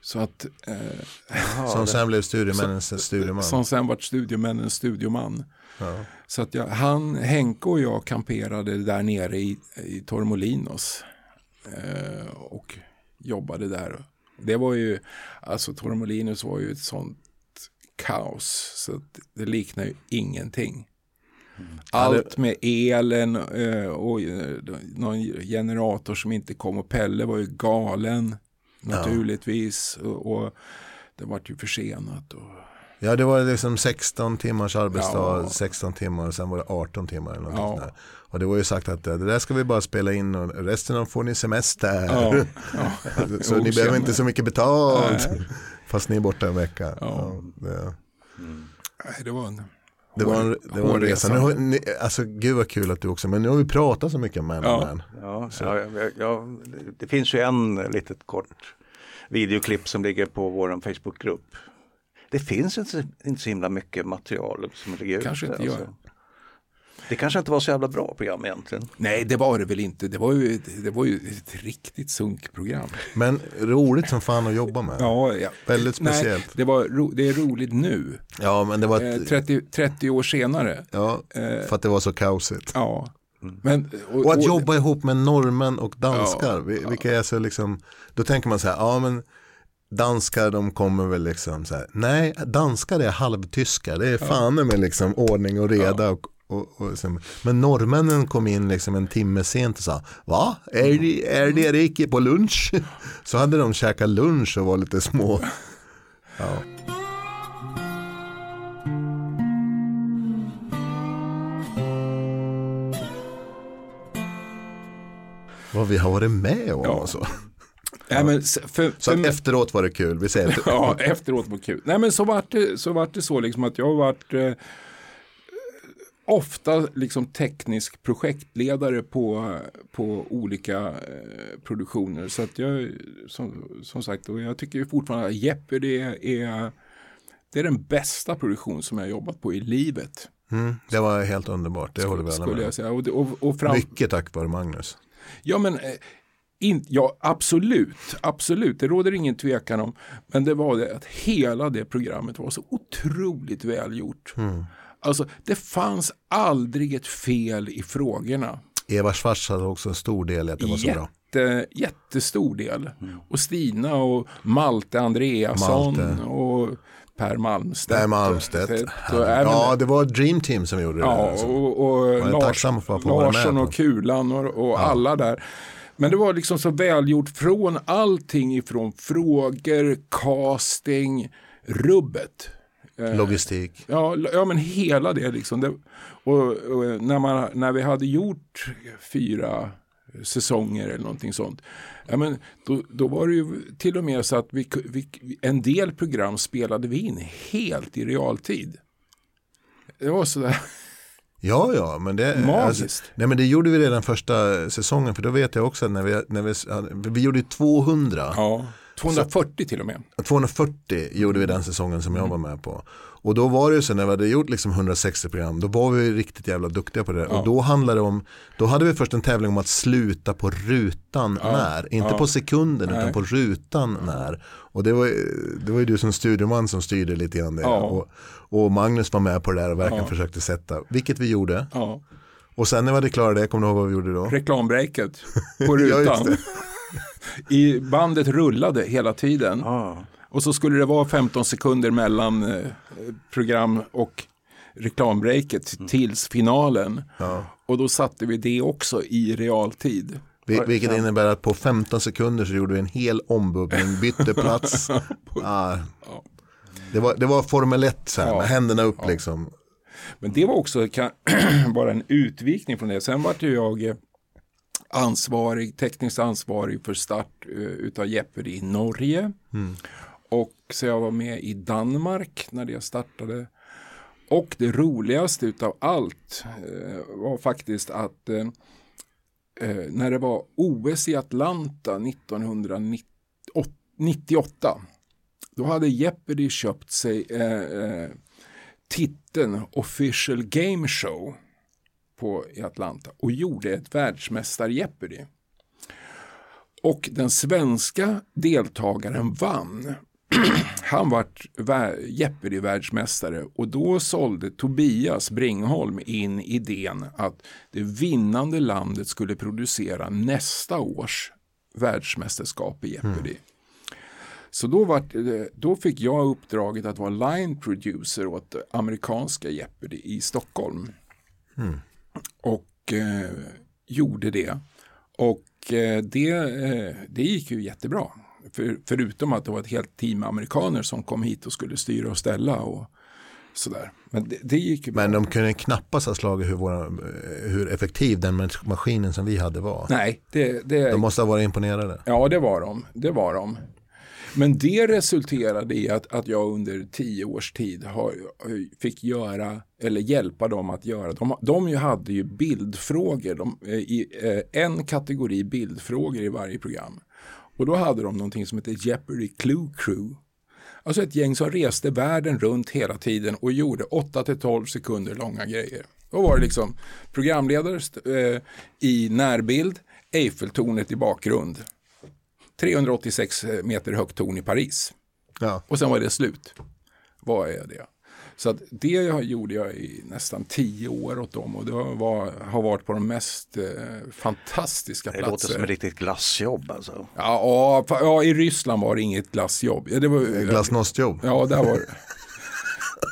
Så att, eh, som [LAUGHS] sen blev studiomännens studioman. Som sen vart studiomännens studioman. Ja. Så att jag, han, Henke och jag kamperade där nere i, i Tormolinos. Eh, och jobbade där. Det var ju, alltså Torremolinos var ju ett sånt kaos så det liknar ju ingenting. Mm. Allt med elen eh, och eh, någon generator som inte kom och Pelle var ju galen naturligtvis och, och det var ju försenat. Och... Ja det var liksom 16 timmars arbetsdag, ja. 16 timmar och sen var det 18 timmar. Eller något ja. Och det var ju sagt att det där ska vi bara spela in och resten får ni semester. Ja, [LAUGHS] ja. så ni behöver inte så mycket betalt. Fast ni är borta en vecka. Ja. det. Mm. det var en det var en, det var en resa. Nu har, ni, alltså, gud vad kul att du också, men nu har vi pratat så mycket om Man ja. Man. Ja, ja, ja, det finns ju en litet kort videoklipp som ligger på vår Facebookgrupp. Det finns inte, inte så himla mycket material som ligger Kanske ute. Inte alltså. Det kanske inte var så jävla bra program egentligen. Nej, det var det väl inte. Det var ju, det var ju ett riktigt sunkprogram. Men roligt som fan att jobba med. Ja, ja. Väldigt speciellt. Nej, det, var, det är roligt nu. Ja, men det var... Ett... 30, 30 år senare. Ja, eh, för att det var så kaosigt. Ja. Men, och, och, att jobba ihop med norrmän och danskar, ja, vilka är så liksom, då tänker man så här, ja men danskar de kommer väl liksom så här, nej danskar är halvtyskar, det är ja. fan med liksom ordning och reda ja. och, och, och liksom, men norrmännen kom in liksom en timme sent och sa Va? Är ni, är ni Erike på lunch? [LAUGHS] Så hade de käkat lunch och var lite små. [LAUGHS] Ja. Vad vi har varit med om ja. och så. Nej, men för, så för, efteråt var det kul, vi säger [LAUGHS] Ja, efteråt var det kul. Nej men så vart det så, vart det så liksom att jag varit eh, ofta liksom teknisk projektledare på, på olika eh, produktioner. Så att jag, som, som sagt, och jag tycker fortfarande att Jeopardy är, det är den bästa produktion som jag jobbat på i livet. Mm, det var helt underbart, det håller vi alla med jag säga. Och, och, och fram... Mycket tack vare Magnus. Ja, men eh, in, ja, absolut, absolut, det råder ingen tvekan om. Men det var det att hela det programmet var så otroligt välgjort. Mm. Alltså, det fanns aldrig ett fel i frågorna. Eva Schwarz hade också en stor del i att det var så Jätte, bra. Jättestor del. Mm. Och Stina och Malte Andreasson Malte. och Per Malmstedt. Per Malmstedt. ja, det var Dream Team som gjorde det. Ja, alltså. och, och Lars, Larsson och Kulan och, och ja. alla där. Men det var liksom så välgjort från allting ifrån frågor, casting, rubbet Eh, Logistik. Ja, ja, men hela det liksom. Det, och, och, när, man, när vi hade gjort fyra säsonger eller någonting sånt. Ja, men då, då var det ju till och med så att vi, vi, en del program spelade vi in helt i realtid. Det var sådär. Ja, ja, men det, Magiskt. Alltså, nej, men det gjorde vi redan första säsongen, för då vet jag också när vi, när vi, vi gjorde 200. Ja, 240 så, till och med. 240 gjorde vi den säsongen som jag var med på. Och då var det ju så när vi hade gjort liksom 160 program, då var vi riktigt jävla duktiga på det. Ja. Och då handlade det om, då hade vi först en tävling om att sluta på rutan ja. när. Inte ja. på sekunden Nej. utan på rutan när. Och det var, det var ju du som studieman som styrde lite grann det. Och, och, Magnus var med på det där och verkligen försökte sätta, vilket vi gjorde. Och sen när vi hade klarat det, kommer du ihåg vad vi gjorde då? Reklambreaket [LAUGHS] på rutan. I bandet rullade hela tiden. Ah. Och så skulle det vara 15 sekunder mellan eh, program och reklambreaket mm. tills finalen. Ja. Och då satte vi det också i realtid. Vil vilket innebär att på 15 sekunder så gjorde vi en hel ombubbling, bytte [LAUGHS] plats. ah. det, var, det var Formel 1 så här, ja. med händerna upp ja. liksom. Men det var också kan, [CLEARS THROAT] bara en utvikning från det. Sen var jag eh, ansvarig, tekniskt ansvarig för start uh, utav Jeopardy i Norge. Mm. Och så jag var med i Danmark när det startade. Och det roligaste utav allt eh, var faktiskt att eh, eh när det var OS i Atlanta 1998 då hade Jeopardy köpt sig eh, eh, titeln Official Game Show på, i Atlanta och gjorde ett världsmästar Jeopardy. Och den svenska deltagaren vann [CLEARS THROAT] han vart Jeopardy-världsmästare och då sålde Tobias Bringholm in idén att det vinnande landet skulle producera nästa års världsmästerskap i Jeopardy. Mm. Så då, var, då fick jag uppdraget att vara line producer åt amerikanska Jeopardy i Stockholm. Mm. Och eh, gjorde det. Och eh, det, eh, det gick ju jättebra. För, förutom att det var ett helt team amerikaner som kom hit och skulle styra och ställa och sådär. Men det, det gick ju Men de kunde knappast ha slagit hur, våra, hur effektiv den maskinen som vi hade var. Nej, det, det, de måste ha varit imponerade. Ja, det var de. Det var de. Men det resulterade i att, att jag under tio års tid har, fick göra, eller hjälpa dem att göra, de, de ju hade ju bildfrågor, de, i, eh, en kategori bildfrågor i varje program. Och då hade de någonting som heter Jeopardy Clue Crew. Alltså ett gäng som reste världen runt hela tiden och gjorde 8-12 sekunder långa grejer. Då var det liksom programledare eh, i närbild, Eiffeltornet i bakgrund. 386 meter högt torn i Paris. Ja. Och sen var det slut. Vad är det? Så att det gjorde jag i nästan tio år åt dem och det var, har varit på de mest eh, fantastiska det platser. Det låter som ett riktigt glassjobb alltså. Ja, ja, ja, i Ryssland var det inget glassjobb. Det var, Glasnostjobb? Ja, där var det. [LAUGHS]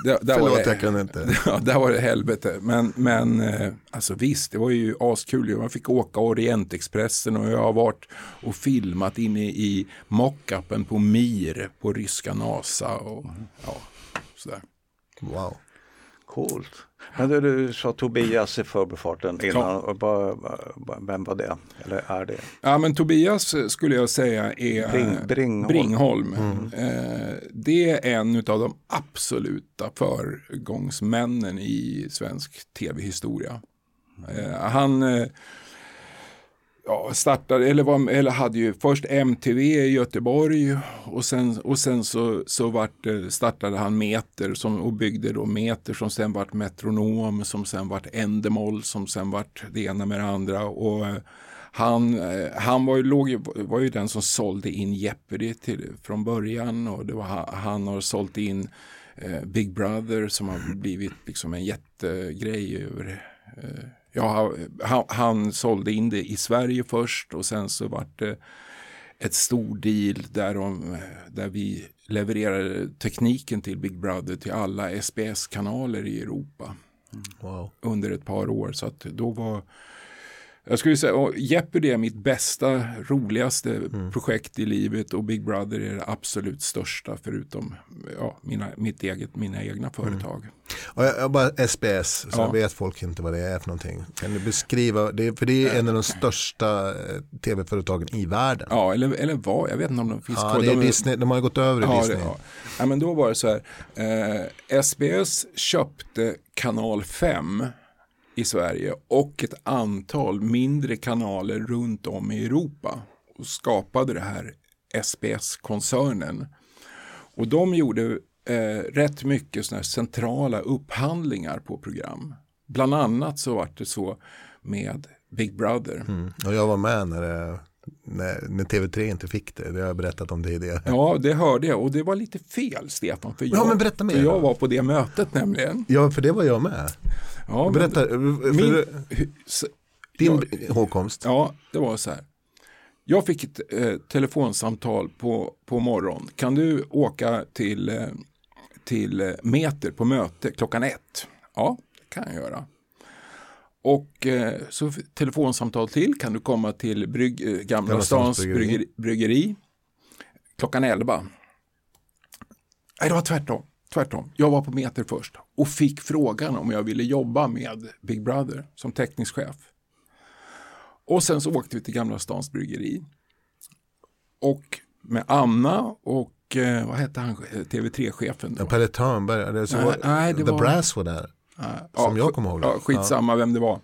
där Förlåt, var det, jag kan inte. [LAUGHS] Ja, där var det helvete. Men, men eh, alltså visst, det var ju askul. Man fick åka Orientexpressen och jag har varit och filmat inne i mockupen på Mir på ryska NASA och ja, sådär. Wow. Coolt. Men du, du sa Tobias i förbifarten innan. Ja. Vem var det? Eller är det? Ja, men Tobias skulle jag säga är Bring, Bringholm. Bringholm. Mm. Eh, det är en av de absoluta föregångsmännen i svensk tv-historia. Mm. han eh, ja, startade, eller, var, eller hade ju först MTV i Göteborg och sen, och sen så, så vart, eh, startade han Meter som, och byggde då Meter som sen vart Metronom, som sen vart Endemol, som sen vart det ena med det andra. Och, eh, han, eh, han var, ju, låg, var ju den som sålde in Jeopardy till, från början och det var, han har sålt in eh, Big Brother som har blivit liksom en jättegrej över eh, ja, han, han sålde in det i Sverige först och sen så vart det ett stor deal där, de, där vi levererade tekniken till Big Brother till alla SBS-kanaler i Europa. Wow. Under ett par år. Så att då var Jag skulle säga, och Jeopardy är mitt bästa, roligaste mm. projekt i livet och Big Brother är det absolut största förutom ja, mina, mitt eget, mina egna företag. Mm. Och jag, jag bara SBS, så ja. vet folk inte vad det är för någonting. Kan du beskriva, det, för det är en av de största eh, tv-företagen i världen. Ja, eller, eller vad, jag vet inte om de finns ja, kvar. De, Disney, de har gått över i ja, Disney. Det, ja. ja. men då var det så här, eh, SBS köpte kanal 5 i Sverige och ett antal mindre kanaler runt om i Europa och skapade det här SBS-koncernen. Och de gjorde eh, rätt mycket såna centrala upphandlingar på program. Bland annat så var det så med Big Brother. Mm. Och jag var med när, det, när, när, TV3 inte fick det. Det har jag berättat om tidigare. Ja, det hörde jag och det var lite fel Stefan. För jag, ja, men berätta mer. För jag var på det mötet nämligen. Ja, för det var jag med. Ja, Berätta, min, din jag, hågkomst. Ja, det var så här. Jag fick ett eh, telefonsamtal på, på morgon. Kan du åka till, eh, till eh, Meter på möte klockan ett? Ja, det kan jag göra. Och eh, så telefonsamtal till. Kan du komma till brygg, eh, Gamla, Gamla Stans bryggeri. bryggeri klockan elva? Nej, det var tvärtom. Tvärtom, jag var på Meter först och fick frågan om jag ville jobba med Big Brother som teknisk chef. Och sen så åkte vi till Gamla Stans Bryggeri. Och med Anna och eh, vad hette han, TV3-chefen? Ja, Pelle Törnberg, nej, nej, det The var... Brass var där. Nej, som ja, jag kommer ihåg. Ja, skitsamma ja. vem det var.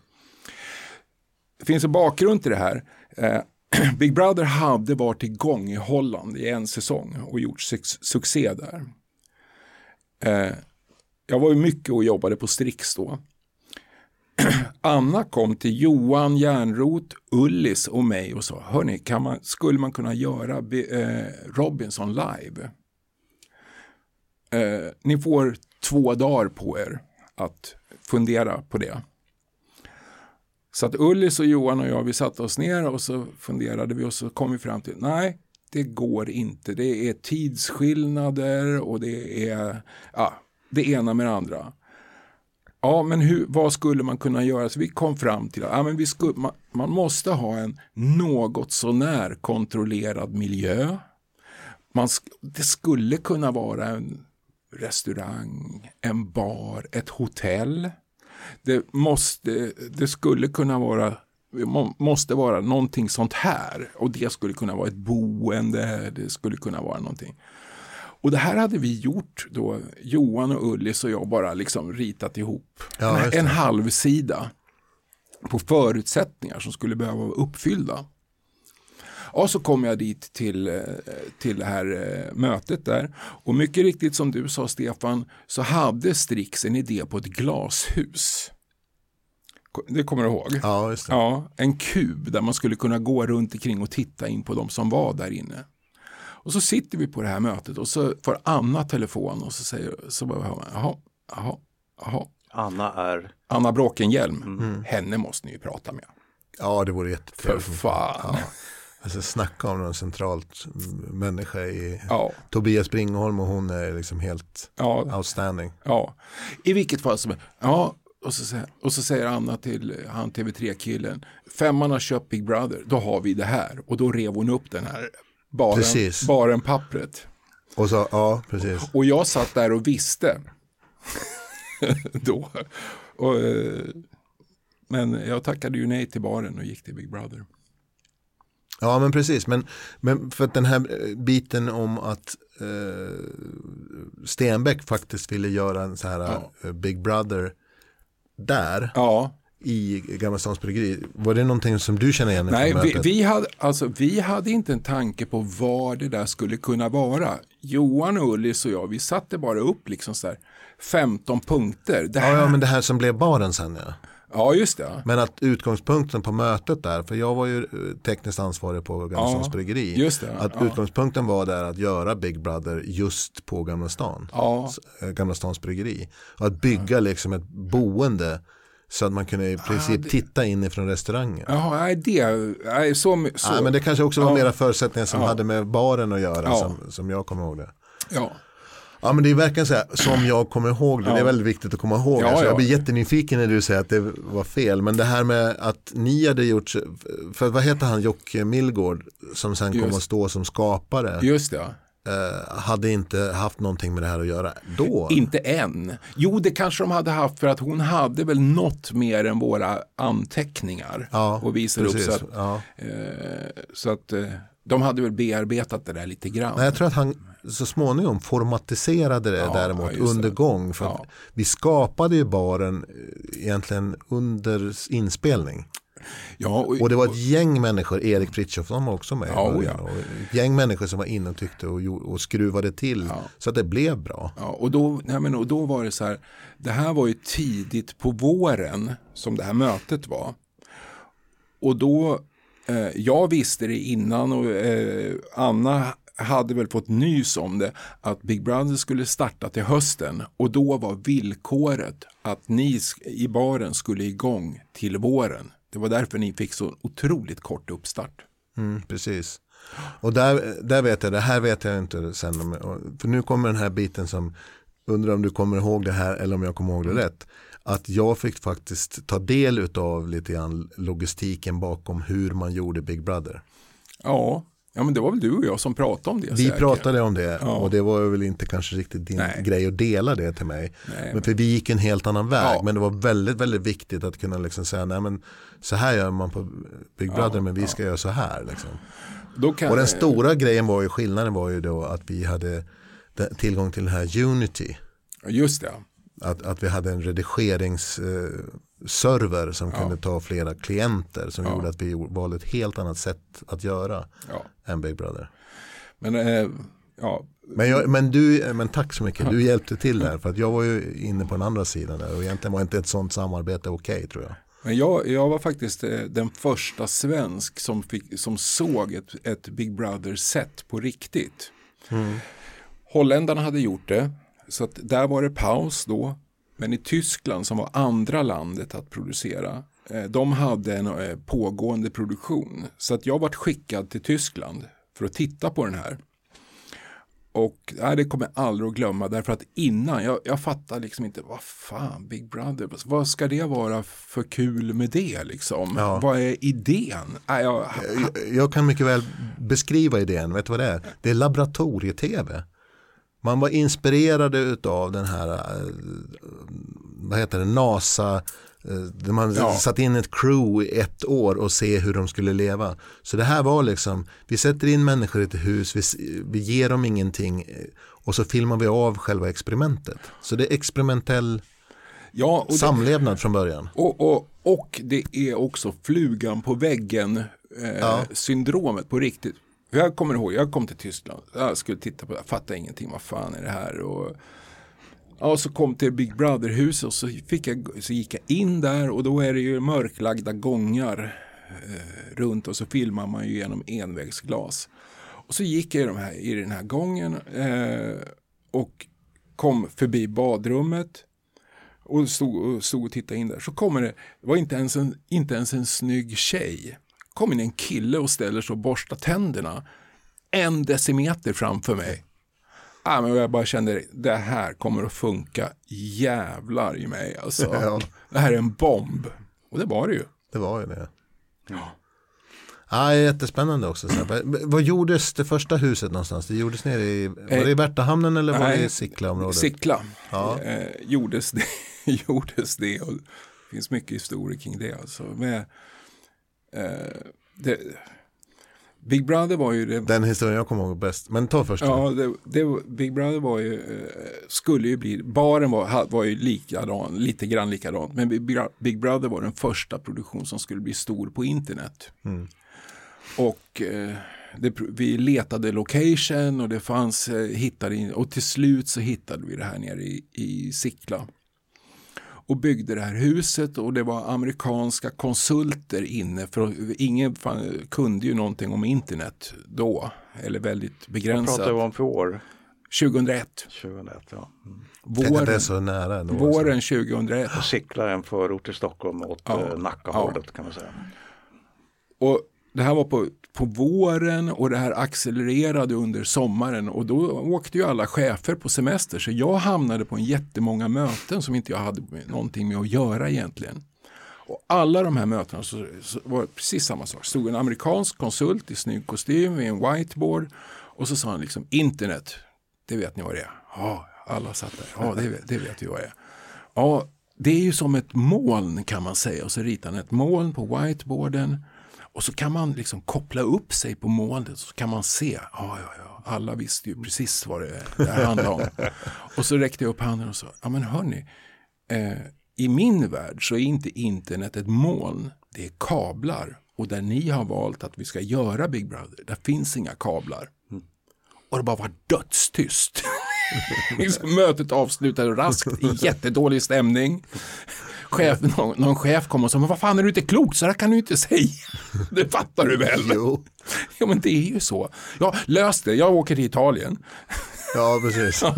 Det finns en bakgrund till det här. Eh, [CLEARS THROAT] Big Brother hade varit igång i Holland i en säsong och gjort succé där. Eh, jag var ju mycket och jobbade på Strix då. [CLEARS THROAT] Anna kom till Johan Järnrot, Ullis och mig och sa, hörni, kan man, skulle man kunna göra eh, Robinson live? Eh, ni får två dagar på er att fundera på det. Så att Ullis och Johan och jag, vi satte oss ner och så funderade vi och så kom vi fram till, nej, det går inte. Det är tidsskillnader och det är ja, det ena med det andra. Ja, men hur, vad skulle man kunna göra? Så vi kom fram till att ja, men vi skulle, man, man måste ha en något sånär kontrollerad miljö. Man, det skulle kunna vara en restaurang, en bar, ett hotell. Det, måste, det skulle kunna vara måste vara någonting sånt här och det skulle kunna vara ett boende, det skulle kunna vara någonting. Och det här hade vi gjort då, Johan och Ullis och jag bara liksom ritat ihop ja, en, halv sida på förutsättningar som skulle behöva vara uppfyllda. Och så kom jag dit till, eh, till det här eh, mötet där och mycket riktigt som du sa Stefan så hade Strix en idé på ett glashus. Det kommer du ihåg? Ja, just det. Ja, en kub där man skulle kunna gå runt omkring och titta in på de som var där inne. Och så sitter vi på det här mötet och så får Anna telefon och så säger så bara, jaha, jaha, jaha. Anna är? Anna Bråkenhielm. Mm. Henne måste ni ju prata med. Ja, det vore jättekul. För fan. Ja. Alltså snacka om någon centralt människa i ja. Tobias Bringholm och hon är liksom helt ja. outstanding. Ja, i vilket fall som ja, och så, och så säger Anna till han TV3-killen, femman har köpt Big Brother, då har vi det här. Och då rev hon upp den här baren, precis. baren pappret. Och så, ja, precis. Och jag satt där och visste. [LAUGHS] då. Och, eh, men jag tackade ju nej till baren och gick till Big Brother. Ja men precis, men, men för att den här eh, biten om att eh, Stenbeck faktiskt ville göra en så här ja. Eh, Big Brother där ja. i Gamla Stans Bryggeri. Var det någonting som du känner igen? Nej, vi, vi, hade, alltså, vi hade inte en tanke på vad det där skulle kunna vara. Johan och Ullis och jag, vi satte bara upp liksom så här 15 punkter. Det här... ja, ja, men det här som blev baren sen ja. Ja, just det. Men att utgångspunkten på mötet där, för jag var ju eh, tekniskt ansvarig på Gamla ja, bryggeri. Just det, att ja. utgångspunkten var där att göra Big Brother just på Gamla stan. Ja. Eh, Gamla Stans bryggeri. Och att bygga ja. liksom ett boende så att man kunde i princip ja, det... titta inifrån restaurangen. Jaha, nej det, nej, så, så. Nej, men det kanske också var ja. mera förutsättningar som hade med baren att göra som, som jag kommer ihåg det. Ja. Ja men det är verkligen så här, som jag kommer ihåg det, ja. det är väldigt viktigt att komma ihåg. Ja, alltså, jag blir jättenyfiken när du säger att det var fel, men det här med att ni hade gjort, för vad heter han, Jocke Millgård, som sen Just. kom att stå som skapare. Just det. Uh, hade inte haft någonting med det här att göra då? Inte än. Jo, det kanske de hade haft för att hon hade väl något mer än våra anteckningar ja, och visar upp. Så att, ja. uh, så att uh, de hade väl bearbetat det där lite grann. Nej, jag tror att han så småningom formatiserade det ja, däremot ja, under gång. För ja. Vi skapade ju baren eh, egentligen under inspelning. Ja, och, och, det var ett gäng människor, Erik Frithiofsson var också med. Ja, och ja. Och ett gäng människor som var inne och tyckte och, och skruvade till ja. så att det blev bra. Ja, och, då, nej men, och då var det så här, det här var ju tidigt på våren som det här mötet var. Och då, jag visste det innan och eh, Anna hade väl fått nys om det att Big Brother skulle starta till hösten och då var villkoret att ni i baren skulle igång till våren. Det var därför ni fick så otroligt kort uppstart. Mm, precis. Och där, där vet jag, det här vet jag inte sen. För nu kommer den här biten som, undrar om du kommer ihåg det här eller om jag kommer ihåg det mm. rätt. Att jag fick faktiskt ta del av lite grann logistiken bakom hur man gjorde Big Brother. Ja, Ja men det var väl du och jag som pratade om det. Vi säkert. pratade om det ja. och det var väl inte kanske riktigt din Nej. grej att dela det till mig. Nej, men för vi gick en helt annan väg. Ja. Men det var väldigt, väldigt viktigt att kunna liksom säga Nej, men så här gör man på Big Brother ja, men vi ska göra så här. Liksom. och den stora grejen var ju, skillnaden var ju då att vi hade tillgång till den här Unity. Just det. Att, att vi hade en redigeringsserver som ja. kunde ta flera klienter som ja. gjorde att vi valde ett helt annat sätt att göra ja. än Big Brother. Men, eh, ja. men, jag, men, du, men tack så mycket, du hjälpte till där för att jag var ju inne på den andra sidan där och egentligen var inte ett sånt samarbete okej okay, tror jag. Men jag, jag var faktiskt eh, den första svensk som, fick, som såg ett, ett Big Brother-set på riktigt. Mm. Holländarna hade gjort det, så att där var det paus då. Men i Tyskland som var andra landet att producera, eh, de hade en eh, pågående produktion. Så att jag vart skickad till Tyskland för att titta på den här. Och nej, det kommer jag aldrig att glömma därför att innan, jag, jag fattar liksom inte, vad fan Big Brother, vad ska det vara för kul med det liksom? Ja. Vad är idén? Nej, jag, jag, jag, kan mycket väl beskriva idén, vet du vad det är? Det är laboratorie-tv. Man var inspirerade av den här, eh, vad heter det, NASA, eh, där man ja. satt in ett crew i ett år och se hur de skulle leva. Så det här var liksom, vi sätter in människor i ett hus, vi, vi ger dem ingenting eh, och så filmar vi av själva experimentet. Så det är experimentell ja, samlevnad det, från början. Och, och, och det är också flugan på väggen eh, ja. syndromet på riktigt. Jag kommer ihåg, jag kom till Tyskland. Jag skulle titta på det, jag fattade ingenting. Vad fan är det här? Och, ja, så kom till Big Brother-huset och så, fick jag, så gick jag in där och då är det ju mörklagda gångar eh, runt och så filmar man ju genom envägsglas. Och så gick jag i, de här, i den här gången eh, och kom förbi badrummet och stod, och stod och tittade in där. Så kommer det, det var inte ens en, inte ens en snygg tjej kom in en kille och ställer sig och borstar tänderna en decimeter framför mig. Ja, men jag bara kände det här kommer att funka jävlar i mig. Alltså. [LAUGHS] Ja. Det här är en bomb. Och det var det ju. Det var ju det. Ja. Ja, jättespännande också. Så vad gjordes det första huset någonstans? Det gjordes nere i, var det i Värtahamnen eller var det i Sickla-området? Sickla ja. eh, gjordes, det, [LAUGHS] gjordes det och det finns mycket historia kring det. Alltså. Med, Eh, det, Big Brother var ju det. Den historien jag kommer ihåg bäst. Men ta först. Ja, det, det, Big Brother var ju, eh, skulle ju bli, baren var, var ju likadan, lite grann likadant. Men Big Brother var den första produktion som skulle bli stor på internet. Mm. Och eh, det, vi letade location och det fanns, hittade och till slut så hittade vi det här nere i, i Sickla och byggde det här huset och det var amerikanska konsulter inne för ingen kunde ju någonting om internet då eller väldigt begränsat. Vad pratar vi om för år? 2001. 2001 ja. Mm. Våren, det är så nära då, våren 2001. Och Sickla en förort till Stockholm åt ja, eh, Nackahållet ja. kan man säga. Och det här var på, på våren och det här accelererade under sommaren och då åkte ju alla chefer på semester så jag hamnade på en jättemånga möten som inte jag hade någonting med att göra egentligen. Och alla de här mötena så, så var precis samma sak. stod en amerikansk konsult i snygg kostym vid en whiteboard och så sa han liksom internet, det vet ni vad det är? Ja, alla satt där. Ja, det, det vet vi vad det är. Ja, det är ju som ett moln kan man säga och så ritar han ett moln på whiteboarden och så kan man liksom koppla upp sig på molnet så kan man se. Ja, ja, ja. Alla visste ju precis vad det, det handlade om. [LAUGHS] och så räckte jag upp handen och sa, ja men hörni, eh, i min värld så är inte internet ett moln, det är kablar. Och där ni har valt att vi ska göra Big Brother, där finns inga kablar. Mm. Och det bara var dödstyst. [LAUGHS] liksom, mötet avslutade raskt i jättedålig stämning. Chef, någon, någon, chef kom och sa, men vad fan är du inte klok, så där kan du inte säga. [LAUGHS] Det fattar du väl? Jo. Ja men det är ju så. Ja, lös det, jag åker till Italien. Ja, precis. [LAUGHS]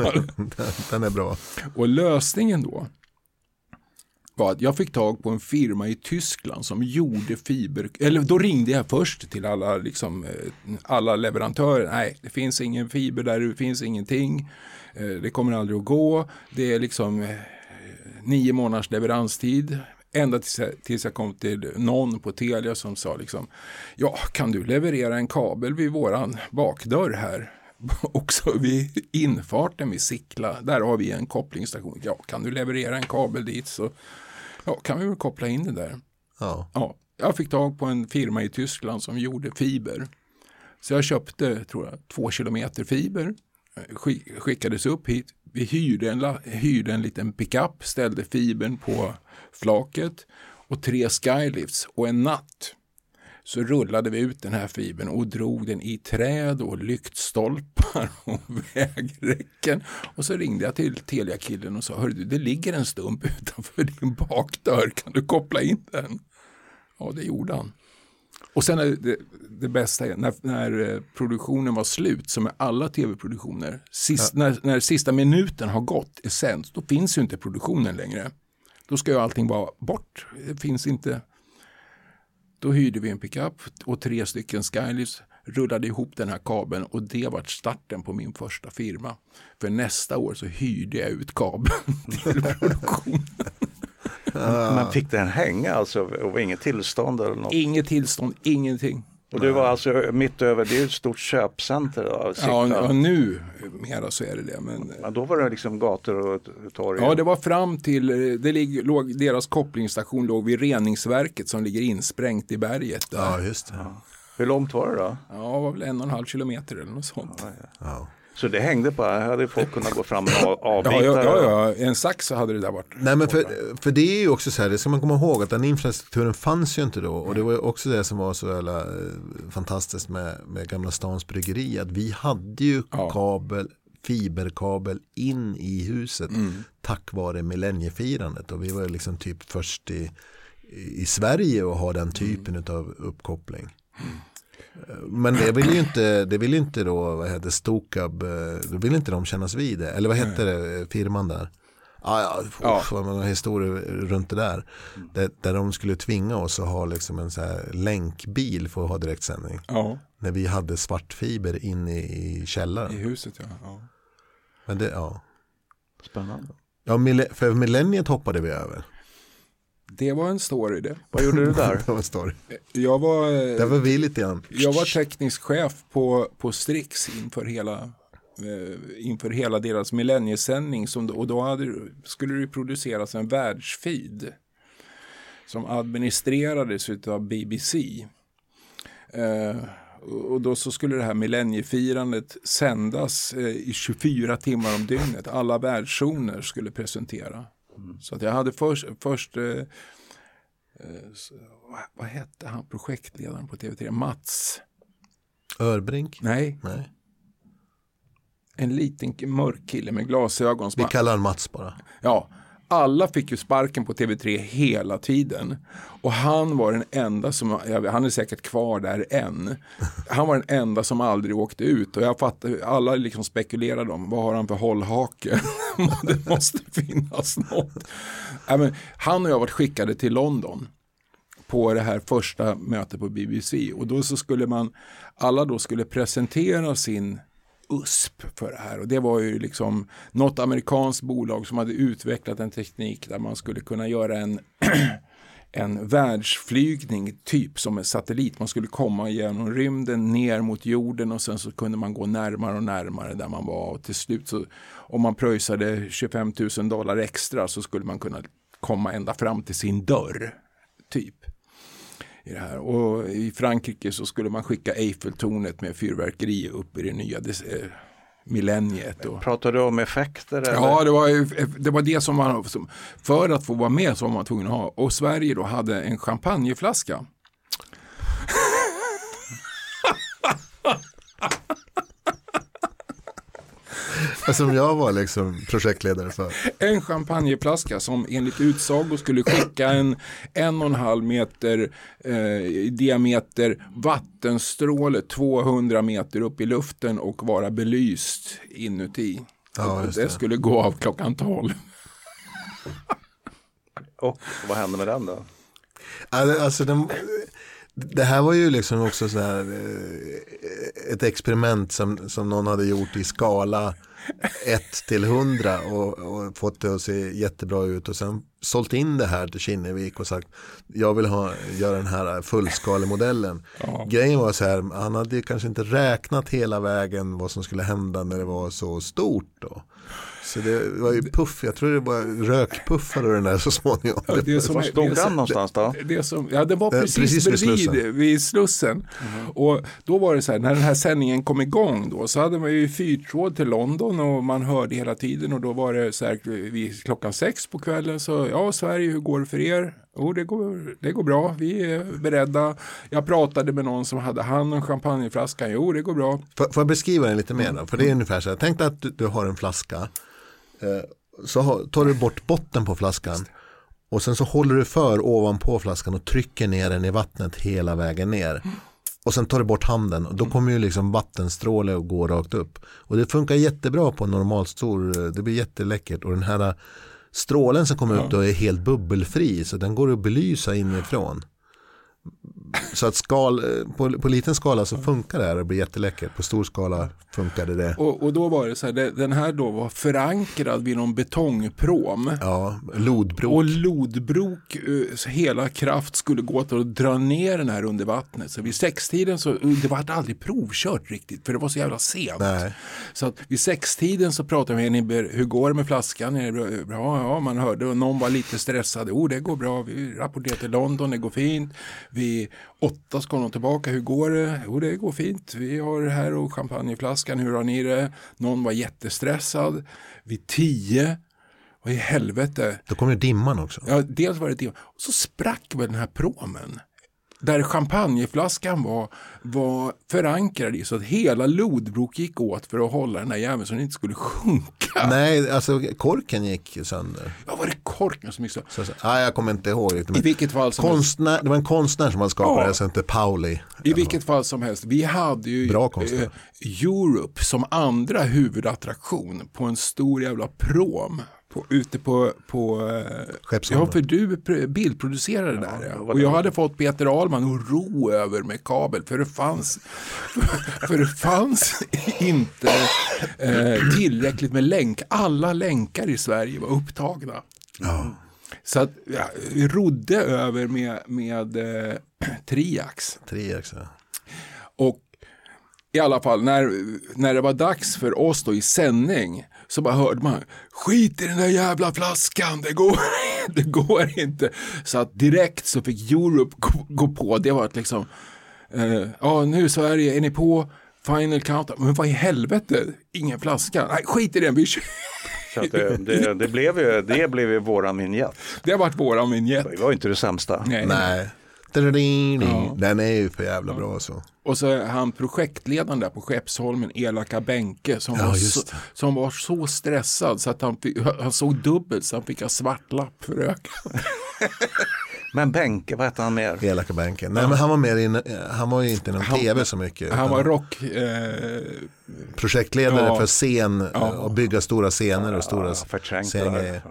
[LAUGHS] Den är bra. Och lösningen då, var att jag fick tag på en firma i Tyskland som gjorde fiber, eller då ringde jag först till alla, liksom, eh, alla leverantörer. Nej, det finns ingen fiber där, det finns ingenting. Eh, det kommer aldrig att gå. Det är liksom eh, nio månaders leveranstid. Ända tills jag, tills jag kom till någon på Telia som sa liksom, ja kan du leverera en kabel vid våran bakdörr här? [LAUGHS] Också vid infarten vid Sickla, där har vi en kopplingsstation. Ja, kan du leverera en kabel dit så ja, kan vi väl koppla in det där. Ja. ja. Jag fick tag på en firma i Tyskland som gjorde fiber. Så jag köpte, tror jag, två kilometer fiber. Skickades upp hit. Vi hyrde en, hyrde en liten pickup, ställde fibern på flaket och tre skylifts och en natt så rullade vi ut den här fibern och drog den i träd och lyktstolpar [LAUGHS] och vägräcken. Och så ringde jag till Telia-killen och sa, hörru du, det ligger en stump [LAUGHS] utanför din bakdörr, kan du koppla in den? Ja, det gjorde han. Och sen är det, det bästa är när, när, eh, produktionen var slut, som med alla tv-produktioner, sist, ja. när, när sista minuten har gått i sänds, då finns ju inte produktionen längre. Då ska ju allting vara bort. Det finns inte då hyrde vi en pickup och tre stycken Skylifts rullade ihop den här kabeln och det var starten på min första firma. För nästa år så hyrde jag ut kabeln [LAUGHS] till produktionen. [LAUGHS] [LAUGHS] Men fick den hänga alltså och inget tillstånd? Eller något? Inget tillstånd, ingenting. Och du var alltså mitt över, det är ett stort köpcenter? Då, ja, nu mera så är det det. Men, ja, då var det liksom gator och torg? Ja, det var fram till, det lig, låg, deras kopplingsstation låg vid reningsverket som ligger insprängt i berget. Där. Ja, just det. Ja. Hur långt var det då? Ja, det var väl en och en halv kilometer eller något sånt. Ja, ja. Så det hängde på, här hade folk kunnat gå fram och avbita? Ja, ja, ja, en sax så hade det där varit. Nej, men för, för det är ju också så här, det ska man komma ihåg att den infrastrukturen fanns ju inte då. Och det var också det som var så jävla eh, fantastiskt med, med Gamla Stans Bryggeri. Att vi hade ju ja. kabel, fiberkabel in i huset mm. tack vare millenniefirandet. Och vi var liksom typ först i, i Sverige att ha den typen mm. av uppkoppling. Mm. Men det vill ju inte, det vill inte då, vad heter Stokab, eh, då vill inte de kännas vid det. Eller vad hette det, firman där? Ah, ja, ja. Vad många historier runt det där. där. Där de skulle tvinga oss att ha liksom en så här länkbil för att ha direktsändning. Ja. När vi hade svartfiber inne i källaren. I huset ja. ja. Men det, ja. Spännande. Ja, för millenniet hoppade vi över. Det var en story det. Vad gjorde du där? [LAUGHS] det var en story. Jag var, där var vi lite grann. Jag var teknisk chef på, på Strix inför hela, eh, inför hela deras millenniesändning. Som, och då hade, skulle det produceras en världsfeed som administrerades av BBC. Eh, och då så skulle det här millenniefirandet sändas eh, i 24 timmar om dygnet. Alla världszoner skulle presentera. Mm. Så att jag hade först, först eh, eh, vad, vad hette han, projektledaren på TV3, Mats? Örbrink? Nej. Nej. En liten mörk kille med glasögon. Vi kallar honom Mats bara. Ja, alla fick ju sparken på TV3 hela tiden. Och han var den enda som, han är säkert kvar där än. Han var den enda som aldrig åkte ut. Och jag fattar, alla liksom spekulerade om, vad har han för hållhake? [LAUGHS] det måste finnas något. Ja, men, han och jag varit skickade till London på det här första mötet på BBC och då så skulle man, alla då skulle presentera sin USP för det här och det var ju liksom något amerikanskt bolag som hade utvecklat en teknik där man skulle kunna göra en [CLEARS THROAT] en världsflygning, typ som en satellit. Man skulle komma genom rymden ner mot jorden och sen så kunde man gå närmare och närmare där man var. Och till slut så om man pröjsade 25 000 dollar extra så skulle man kunna komma ända fram till sin dörr. Typ. I, det här. Och I Frankrike så skulle man skicka Eiffeltornet med fyrverkeri upp i det nya eh, millenniet. Och... Pratar du om effekter? Eller? Ja, det var, det var det som man, för att få vara med så var man tvungen att ha. Och Sverige då hade en champagneflaska [LAUGHS] [LAUGHS] Som jag var liksom projektledare för. En champagneflaska som enligt utsago skulle skicka en en och en halv meter eh, diameter vattenstråle 200 meter upp i luften och vara belyst inuti. Ja, det. det skulle gå av klockan 12. [LAUGHS] och vad hände med den då? Alltså, den, det här var ju liksom också så här, eh, ett experiment som, som någon hade gjort i skala 1 till 100 och, och, fått det att se jättebra ut och sen sålt in det här till Kinnevik och sagt jag vill ha, göra den här fullskalemodellen. Ja. Grejen var så här, han hade kanske inte räknat hela vägen vad som skulle hända när det var så stort. Då. Så det var ju puff, jag tror det var rökpuffar och den där så småningom. Ja, det som, var stod den någonstans då? Det, det som, ja, det var precis, precis bredvid slussen. vid Slussen. Mm. Och då var det så här, när den här sändningen kom igång då så hade man ju fyrtråd till London och man hörde hela tiden och då var det så här vid klockan sex på kvällen så ja Sverige hur går det för er? Jo, det går, det går bra. Vi är beredda. Jag pratade med någon som hade hand om champagneflaskan. Jo, det går bra. Får, får jag beskriva den lite mer då? För det är ungefär så här. Tänk dig att du, du har en flaska. Eh, så tar du bort botten på flaskan. Och sen så håller du för ovanpå flaskan och trycker ner den i vattnet hela vägen ner. Och sen tar du bort handen och då kommer ju liksom vattenstråle och gå rakt upp. Och det funkar jättebra på en normalstor, det blir jätteläckert. Och den här strålen som kommer upp då är helt bubbelfri så den går att belysa inifrån. Så att skal, på, på liten skala så funkar det här och blir jätteläckert. På stor skala funkade det. Och, och då var det så här, den här då var förankrad vid någon betongprom. Ja, lodbrok. Och lodbrok, eh, hela kraft skulle gå till att dra ner den här under vattnet. Så vid sextiden så, det var aldrig provkört riktigt för det var så jävla sent. Nej. Så att vid sextiden så pratade vi med hur går det med flaskan? Är det bra? Ja, man hörde och någon var lite stressad. Oh, det går bra, vi rapporterar till London, det går fint. Vi åtta ska de tillbaka, hur går det? Jo, det går fint. Vi har här och champagneflaskan, hur har ni det? Någon var jättestressad. Vid tio, vad i helvete? Då kom ju dimman också. Ja, dels var det dimman. Och så sprack väl den här promen där champagneflaskan var, var förankrad i så att hela lodbrok gick åt för att hålla den där jäveln så den inte skulle sjunka. Nej, alltså korken gick sönder. Ja, var det korken som gick sönder? Så, så, nej, jag kommer inte ihåg. I vilket fall som konstnär, helst. Det var en konstnär som hade skapat ja. det som hette Pauli. I vilket fall som helst. Vi hade ju Bra eh, Europe som andra huvudattraktion på en stor jävla prom på, ute på, på eh, ja för du bildproducerade ja, där ja. Och jag hade fått Peter Ahlman att ro över med kabel för det fanns, [LAUGHS] för det fanns inte eh, tillräckligt med länk. Alla länkar i Sverige var upptagna. Ja. Så att ja, vi rodde över med, med eh, [CLEARS THROAT] Triax. Triax ja. Och i alla fall när, när det var dags för oss då i sändning så bara hörde man skit i den där jävla flaskan, det går, [LAUGHS] det går inte. Så att direkt så fick Europe gå, gå på, det var att liksom, eh, ja nu Sverige, är ni på? Final countdown, men vad i helvete, ingen flaska, nej skit i den, vi kör. Så det, det, det, blev ju, det blev ju våran vignett. Det har varit våran vignett. Det var inte det sämsta. Nej. nej. Den är ju för jävla bra så. Och så är han projektledaren där på Skeppsholmen, Elaka Bänke, som, ja, var så, som var så stressad så att han, fick, han såg dubbelt så han fick en svart lapp för ögonen. [LAUGHS] Men Bänke, vad hette han mer? Elaka Bänke. Nej, ja. men han var mer in, han var ju inte inom tv så mycket. Han var rock... Eh, projektledare ja, för scen ja. och bygga stora scener och stora ja, det,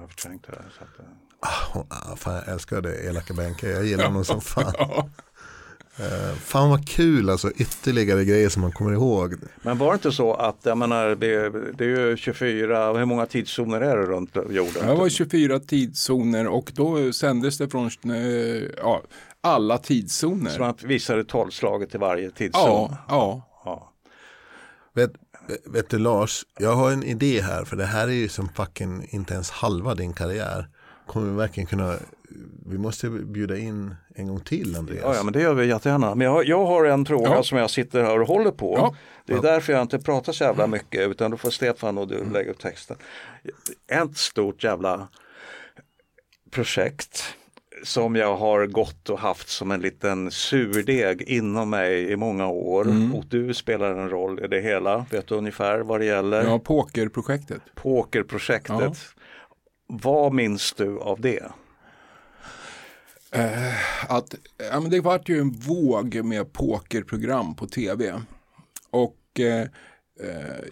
Ah, fan, jag älskar det, elaka Benke. Jag gillar honom som [LAUGHS] fan. Uh, fan vad kul alltså, ytterligare grejer som man kommer ihåg. Men var det inte så att, jag menar, det, det är ju 24, hur många tidszoner är det runt jorden? Det var 24 tidszoner och då sändes det från uh, ja, alla tidszoner. Så man visade tolvslaget till varje tidszon? Ja. ja. ja. Vet, vet du Lars, jag har en idé här, för det här är ju som fucking inte ens halva din karriär. Kommer vi verkligen kunna vi måste bjuda in en gång till Andreas. Ja, ja men det gör vi jättegärna. Men jag, jag har en fråga ja. som jag sitter här och håller på. Ja. Det är ja. därför jag inte pratar så jävla mycket utan då får Stefan och du mm. lägga upp texten. Ett stort jävla projekt som jag har gått och haft som en liten surdeg inom mig i många år mm. och du spelar en roll i det hela. Vet du ungefär vad det gäller? Ja, pokerprojektet. Pokerprojektet. Vad minns du av det? Eh, att, ja, men det vart ju en våg med pokerprogram på tv. Och eh, eh,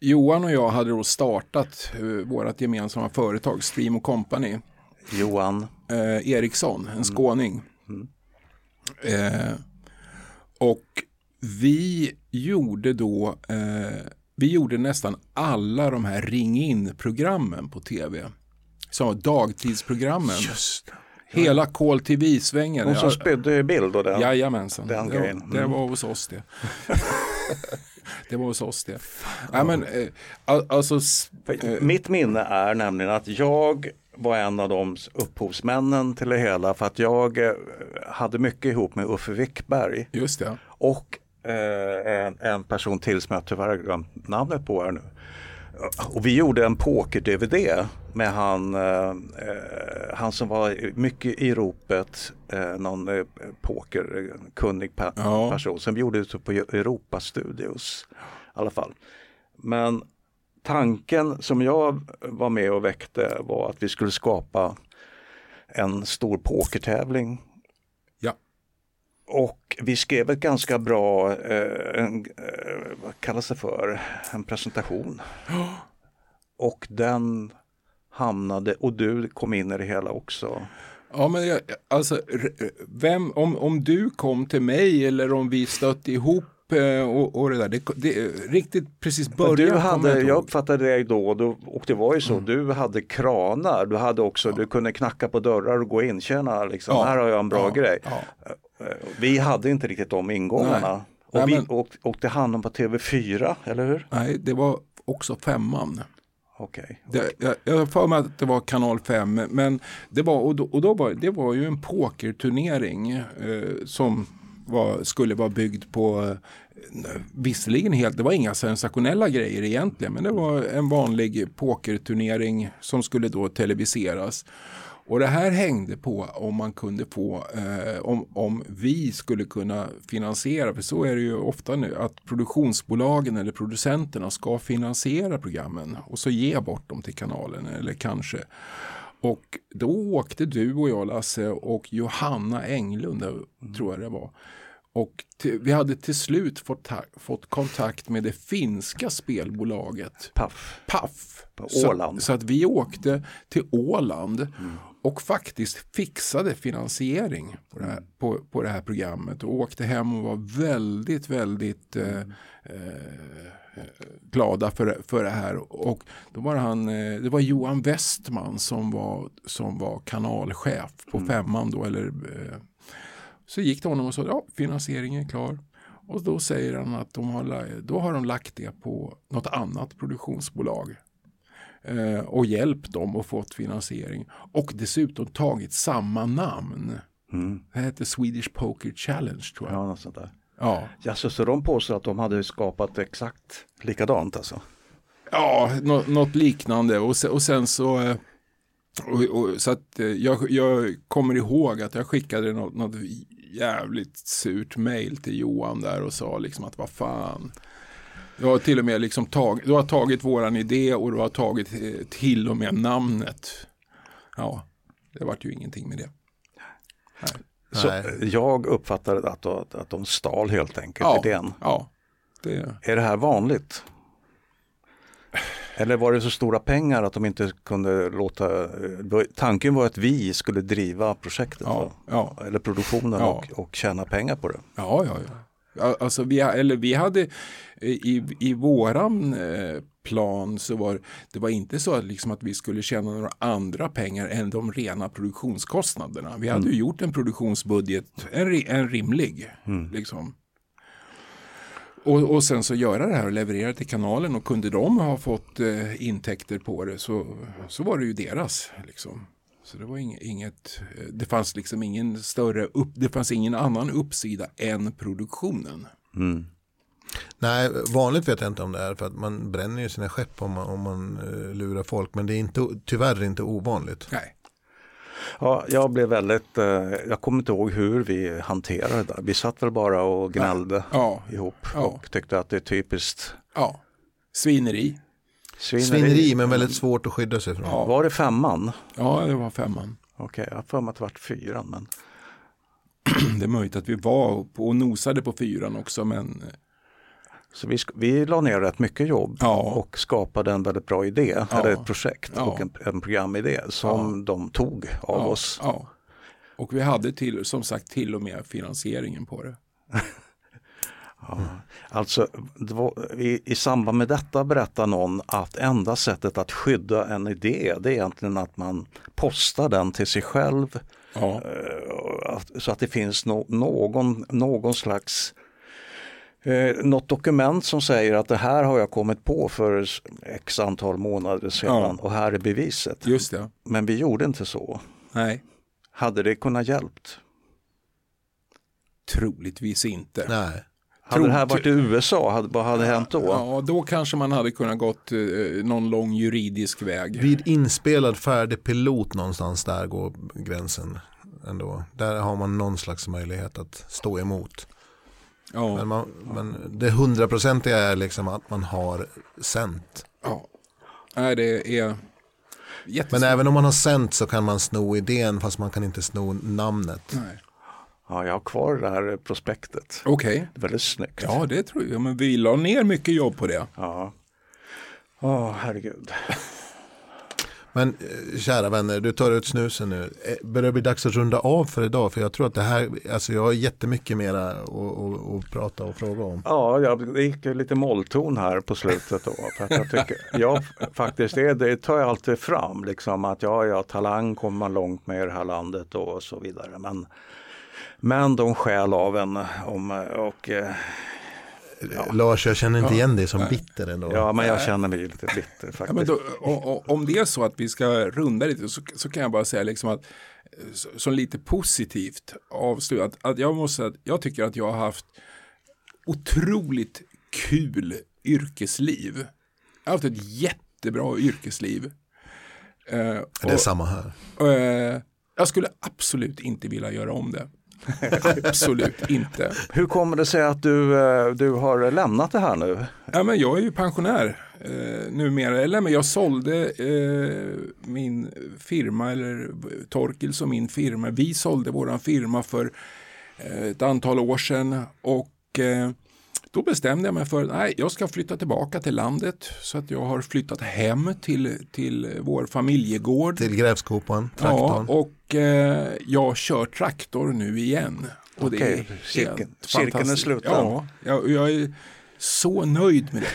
Johan och jag hade då startat eh, vårt gemensamma företag Stream Company. Johan? Eh, Eriksson, en mm. skåning. Mm. Eh, och vi gjorde då, eh, vi gjorde nästan alla de här ring in-programmen på tv. Så dagtidsprogrammen. Just. Hela Call TV-svängen. Hon som spydde bild och den, Jajamensan. den det, grejen. [LAUGHS] Det var hos oss det. det var hos oss det. Ja, men, eh, alltså, eh, Mitt minne är nämligen att jag var en av de upphovsmännen till det hela för att jag eh, hade mycket ihop med Uffe Wickberg. Just det. Och eh, en, en person till som jag tyvärr glömt namnet på här nu. Och vi gjorde en poker-DVD med han, eh, han som var mycket i ropet, eh, någon eh, pokerkunnig pe ja. person som gjorde det på Europa Studios. I alla fall. Men tanken som jag var med och väckte var att vi skulle skapa en stor pokertävling och vi skrev ett ganska bra, eh, en, eh, vad kallas det för, en presentation. [GASPS] Och den hamnade, och du kom in i det hela också. Ja, men jag, alltså, vem, om, om du kom till mig eller om vi stötte ihop eh, och, och det där, det, det, riktigt precis början. Du hade, jag, jag uppfattade dig då, och det var ju så, mm. du hade kranar, du hade också, ja. du kunde knacka på dörrar och gå in, tjena, liksom, ja. här har jag en bra ja. grej. Vi hade inte riktigt de ingångarna. Nej. Och Nej, vi men... åkte, åkte hand på TV4, eller hur? Nej, det var också femman. Okej. Okay, okay. Jag har för mig att det var kanal 5, men det var, och då, och då var, det var ju en pokerturnering eh, som var, skulle vara byggd på eh, Visserligen helt, det var inga sensationella grejer egentligen, men det var en vanlig pokerturnering som skulle då televiseras. Och det här hängde på om man kunde få, eh, om, om vi skulle kunna finansiera, för så är det ju ofta nu, att produktionsbolagen eller producenterna ska finansiera programmen och så ge bort dem till kanalen eller kanske. Och då åkte du och jag Lasse och Johanna Englund, mm. tror jag det var. Och till, vi hade till slut fått, fått kontakt med det finska spelbolaget Paff. Paff. På Åland. Så, så, att vi åkte till Åland mm och faktiskt fixade finansiering på det, här, på, på det här programmet och åkte hem och var väldigt, väldigt eh, eh, glada för, för det här. Och då var han, eh, det var Johan Westman som var, som var kanalchef på mm. femman då. Eller, eh, så gick det honom och sa ja, finansieringen är klar. Och då säger han att de har, då har de lagt det på något annat produktionsbolag och hjälpt dem och fått finansiering. Och dessutom tagit samma namn. Mm. Det hette Swedish Poker Challenge tror jag. Ja, något sånt där. Ja. ja så, så de påstår att de hade skapat exakt likadant alltså? Ja, något, något liknande och sen, och sen så eh, och, och, så att eh, jag, jag, kommer ihåg att jag skickade något, något jävligt surt mail till Johan där och sa liksom att vad fan du har till och med liksom tag, du har tagit våran idé och du har tagit eh, till och med namnet. Ja, det vart ju ingenting med det. Nej. Så jag uppfattade att, att, att de stal helt enkelt ja, idén. Ja, det... Är det här vanligt? Eller var det så stora pengar att de inte kunde låta, tanken var att vi skulle driva projektet, ja, ja. eller produktionen ja. och, och tjäna pengar på det. Ja, ja, ja. Alltså vi, eller vi hade i, i våran eh, plan så var det var inte så att, liksom att vi skulle tjäna några andra pengar än de rena produktionskostnaderna. Vi hade mm. gjort en produktionsbudget, en, en rimlig. Mm. Liksom. Och, och, sen så göra det här och leverera till kanalen och kunde de ha fått eh, intäkter på det så, så var det ju deras. Liksom. Så det var inget, eh, det fanns liksom ingen större, upp, det fanns ingen annan uppsida än produktionen. Mm. Nej, vanligt vet jag inte om det är för att man bränner ju sina skepp om man, om man uh, lurar folk. Men det är inte, tyvärr inte ovanligt. Nej. Ja, jag blev väldigt, eh, jag kommer inte ihåg hur vi hanterade det. Vi satt väl bara och gnällde ja. ihop ja. och tyckte att det är typiskt. Ja, svineri. Svineri, Svineri men väldigt svårt att skydda sig från. Ja. Var det femman? Ja, det var femman. Okej, okay, jag har för mig att det var fyran. Men... [CLEARS THROAT] det är möjligt att vi var och nosade på fyran också men så vi, vi la ner rätt mycket jobb ja. och skapade en väldigt bra idé, ja. eller ett projekt ja. och en, en programidé som de tog av oss. Och vi hade till, som sagt till och med finansieringen på det. [LAUGHS] Ja, alltså var, i, i samband med detta berättar någon att enda sättet att skydda en idé det är egentligen att man postar den till sig själv. Ja. Uh, så att det finns no, någon, någon slags eh, något dokument som säger att det här har jag kommit på för x antal månader sedan ja. och här är beviset. Just det. Men vi gjorde inte så. Nej. Hade det kunnat hjälpt? Troligtvis inte. Nej. Hade det här varit i USA, hade, vad hade hänt då? Ja, då kanske man hade kunnat gått eh, någon lång juridisk väg. Vid inspelad färdig pilot någonstans där går gränsen ändå. Där har man någon slags möjlighet att stå emot. Ja. Men, man, men det hundraprocentiga är liksom att man har sänt. Ja, Nej, det är jättesnabbt. Men även om man har sänt så kan man sno idén fast man kan inte sno namnet. Nej. Ja, jag har kvar det här prospektet. Okej. Okay. Väldigt snyggt. Ja, det tror jag. Men vi la ner mycket jobb på det. Ja. Åh, oh, herregud. [LAUGHS] Men eh, kära vänner, du tar ut snusen nu. Eh, börjar det bli dags att runda av för idag? För jag tror att det här, alltså jag har jättemycket mera att, att, att prata och fråga om. Ja, jag, det gick lite mollton här på slutet då. För att jag tycker, jag, faktiskt, det, det tar jag alltid fram, liksom att ja, ja, talang kommer man långt med i det här landet och så vidare. Men, men de skäl av en om, och eh, Ja. Lars, jag känner inte igen dig som bitter ändå. Ja, men jag känner mig lite bitter faktiskt. Ja, då, och, och, om det är så att vi ska runda lite så, så kan jag bara säga liksom att som lite positivt avslut att, att jag måste säga att jag tycker att jag har haft otroligt kul yrkesliv. Jag har haft ett jättebra yrkesliv. Uh, det är och, samma här. Uh, jag skulle absolut inte vilja göra om det. Absolut inte. Hur kommer det sig att du, eh, du har lämnat det här nu? Ja, men jag är ju pensionär eh, numera. Eller men jag sålde eh, min firma, eller Torkils och min firma. Vi sålde våran firma för eh, ett antal år sedan. Och eh, då bestämde jag mig för att jag ska flytta tillbaka till landet. Så att jag har flyttat hem till, till vår familjegård. Till grävskopan, traktorn. Ja, och eh, jag kör traktor nu igen. Och Okej, det är cirkeln, cirkeln är sluten. Ja, jag, jag, är så nöjd med det.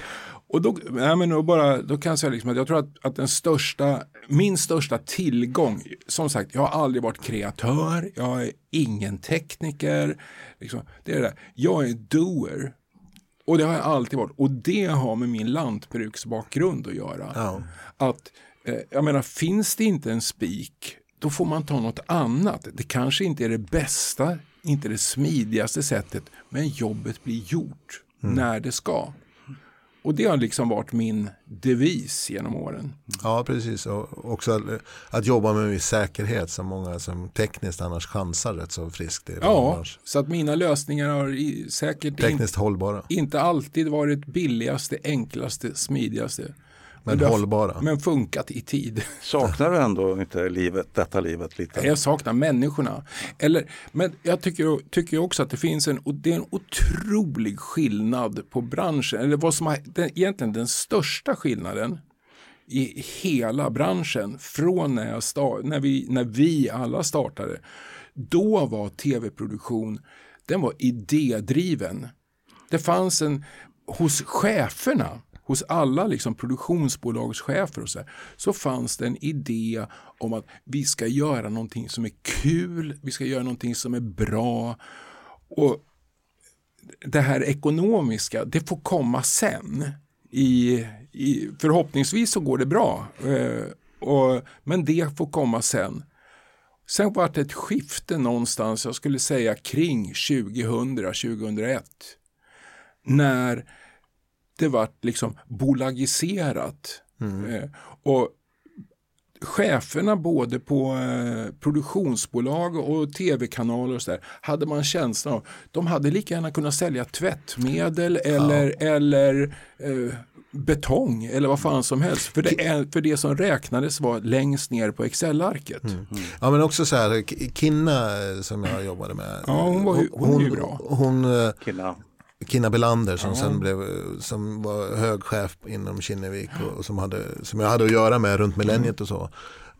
Och då, nej men då, bara, då kan jag säga liksom att jag tror att, att den största, min största tillgång, som sagt, jag har aldrig varit kreatör, jag är ingen tekniker. Liksom, det är det Jag är doer. Och det har jag alltid varit. Och det har med min lantbruksbakgrund att göra. Ja. Att, eh, jag menar, finns det inte en spik, då får man ta något annat. Det kanske inte är det bästa, inte det smidigaste sättet, men jobbet blir gjort mm. när det ska. Och det har liksom varit min devis genom åren. Ja, precis. Och också att, jobba med säkerhet som många som tekniskt annars chansar rätt så friskt. Ja, annars. så att mina lösningar har säkert tekniskt in, hållbara. inte alltid varit billigaste, enklaste, smidigaste. Men, men hållbara. Men funkat i tid. [LAUGHS] Saknar du ändå inte livet, detta livet lite? Jag saknar människorna. Eller, men jag tycker, tycker också att det finns en, och det är en otrolig skillnad på branschen. Eller vad som är den, egentligen den största skillnaden i hela branschen från när, jag start, när, vi, när vi alla startade. Då var tv-produktion den var idédriven. Det fanns en, hos cheferna, hos alla liksom produktionsbolagschefer och så, här, så fanns det en idé om att vi ska göra någonting som är kul, vi ska göra någonting som är bra. Och det här ekonomiska, det får komma sen. I, i förhoppningsvis så går det bra, eh, och, men det får komma sen. Sen var det ett skifte någonstans, jag skulle säga kring 2000-2001. När det var liksom bolagiserat. Mm. Eh, och cheferna både på eh, produktionsbolag och tv-kanaler och så där, hade man känslan av, de hade lika gärna kunnat sälja tvättmedel eller, ja. eller eh, betong eller vad fan som helst. För det, för det som räknades var längst ner på Excel-arket. Mm. Mm. Ja men också så här, Kinna som jag jobbade med. Ja hon var hon, hon, ju bra. Hon, Kinna Belander som ja. sen blev, som var hög chef inom Kinnevik och, och, som, hade, som jag hade att göra med runt millenniet och så.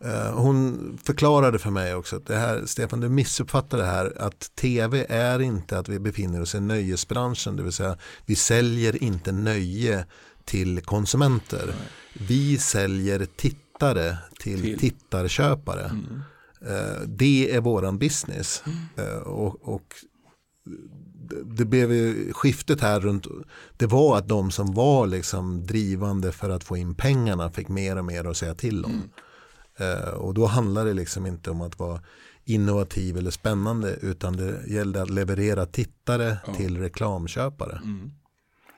Uh, hon förklarade för mig också att det här, Stefan du missuppfattar det här att tv är inte att vi befinner oss i nöjesbranschen, det vill säga vi säljer inte nöje till konsumenter. Nej. Vi säljer tittare till, till. tittarköpare. Mm. Uh, det är våran business. Mm. Uh, och, och det blev skiftet här runt, det var att de som var liksom drivande för att få in pengarna fick mer och mer att säga till om. Mm. Uh, och då handlar det liksom inte om att vara innovativ eller spännande utan det gällde att leverera tittare ja. till reklamköpare. Mm.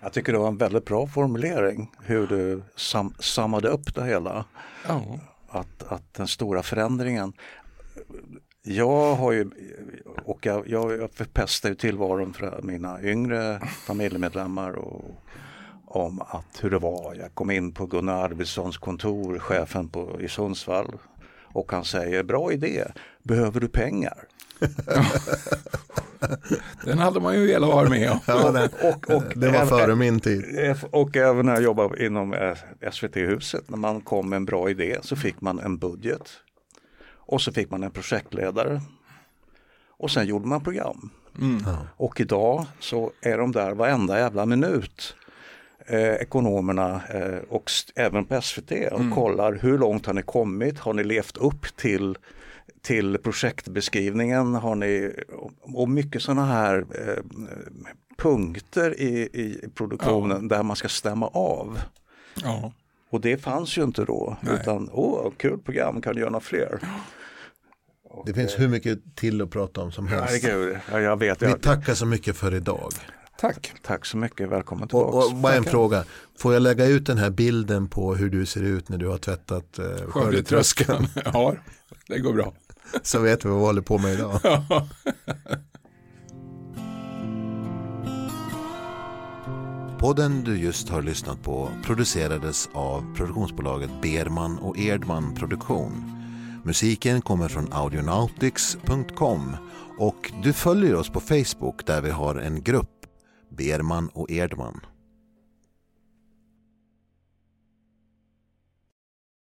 Jag tycker det var en väldigt bra formulering hur du sam sammade upp det hela. Ja. Att, att den stora förändringen jag har ju, och jag, jag förpestar ju tillvaron för mina yngre familjemedlemmar och, om att hur det var. Jag kom in på Gunnar Arvidssons kontor, chefen på, i Sundsvall och han säger bra idé, behöver du pengar? [LAUGHS] Den hade man ju velat vara med om. Ja, det, och, och, det var före min tid. Och även när jag jobbade inom eh, SVT-huset, när man kom med en bra idé så fick man en budget. Och så fick man en projektledare. Och sen gjorde man program. Mm. Och idag så är de där varenda jävla minut. Eh, ekonomerna eh, och även på SVT och mm. kollar hur långt har ni kommit? Har ni levt upp till till projektbeskrivningen har ni och mycket sådana här eh, punkter i, i produktionen ja. där man ska stämma av. Ja. Och det fanns ju inte då. Nej. Utan, åh, kul program, kan du göra några fler? Och, det finns hur mycket till att prata om som helst. Herregud, ja, jag vet. Vi tackar så mycket för idag. Tack. Tack så mycket, välkommen tillbaka. Och, och bara en fråga, får jag lägga ut den här bilden på hur du ser ut när du har tvättat eh, skördetröskeln? [LAUGHS] ja, det går bra. Så vet vi vad vi håller på med idag. [LAUGHS] Podden du just har lyssnat på producerades av produktionsbolaget Berman och Erdman Produktion. Musiken kommer från audionautics.com och du följer oss på Facebook där vi har en grupp Berman och Erdman.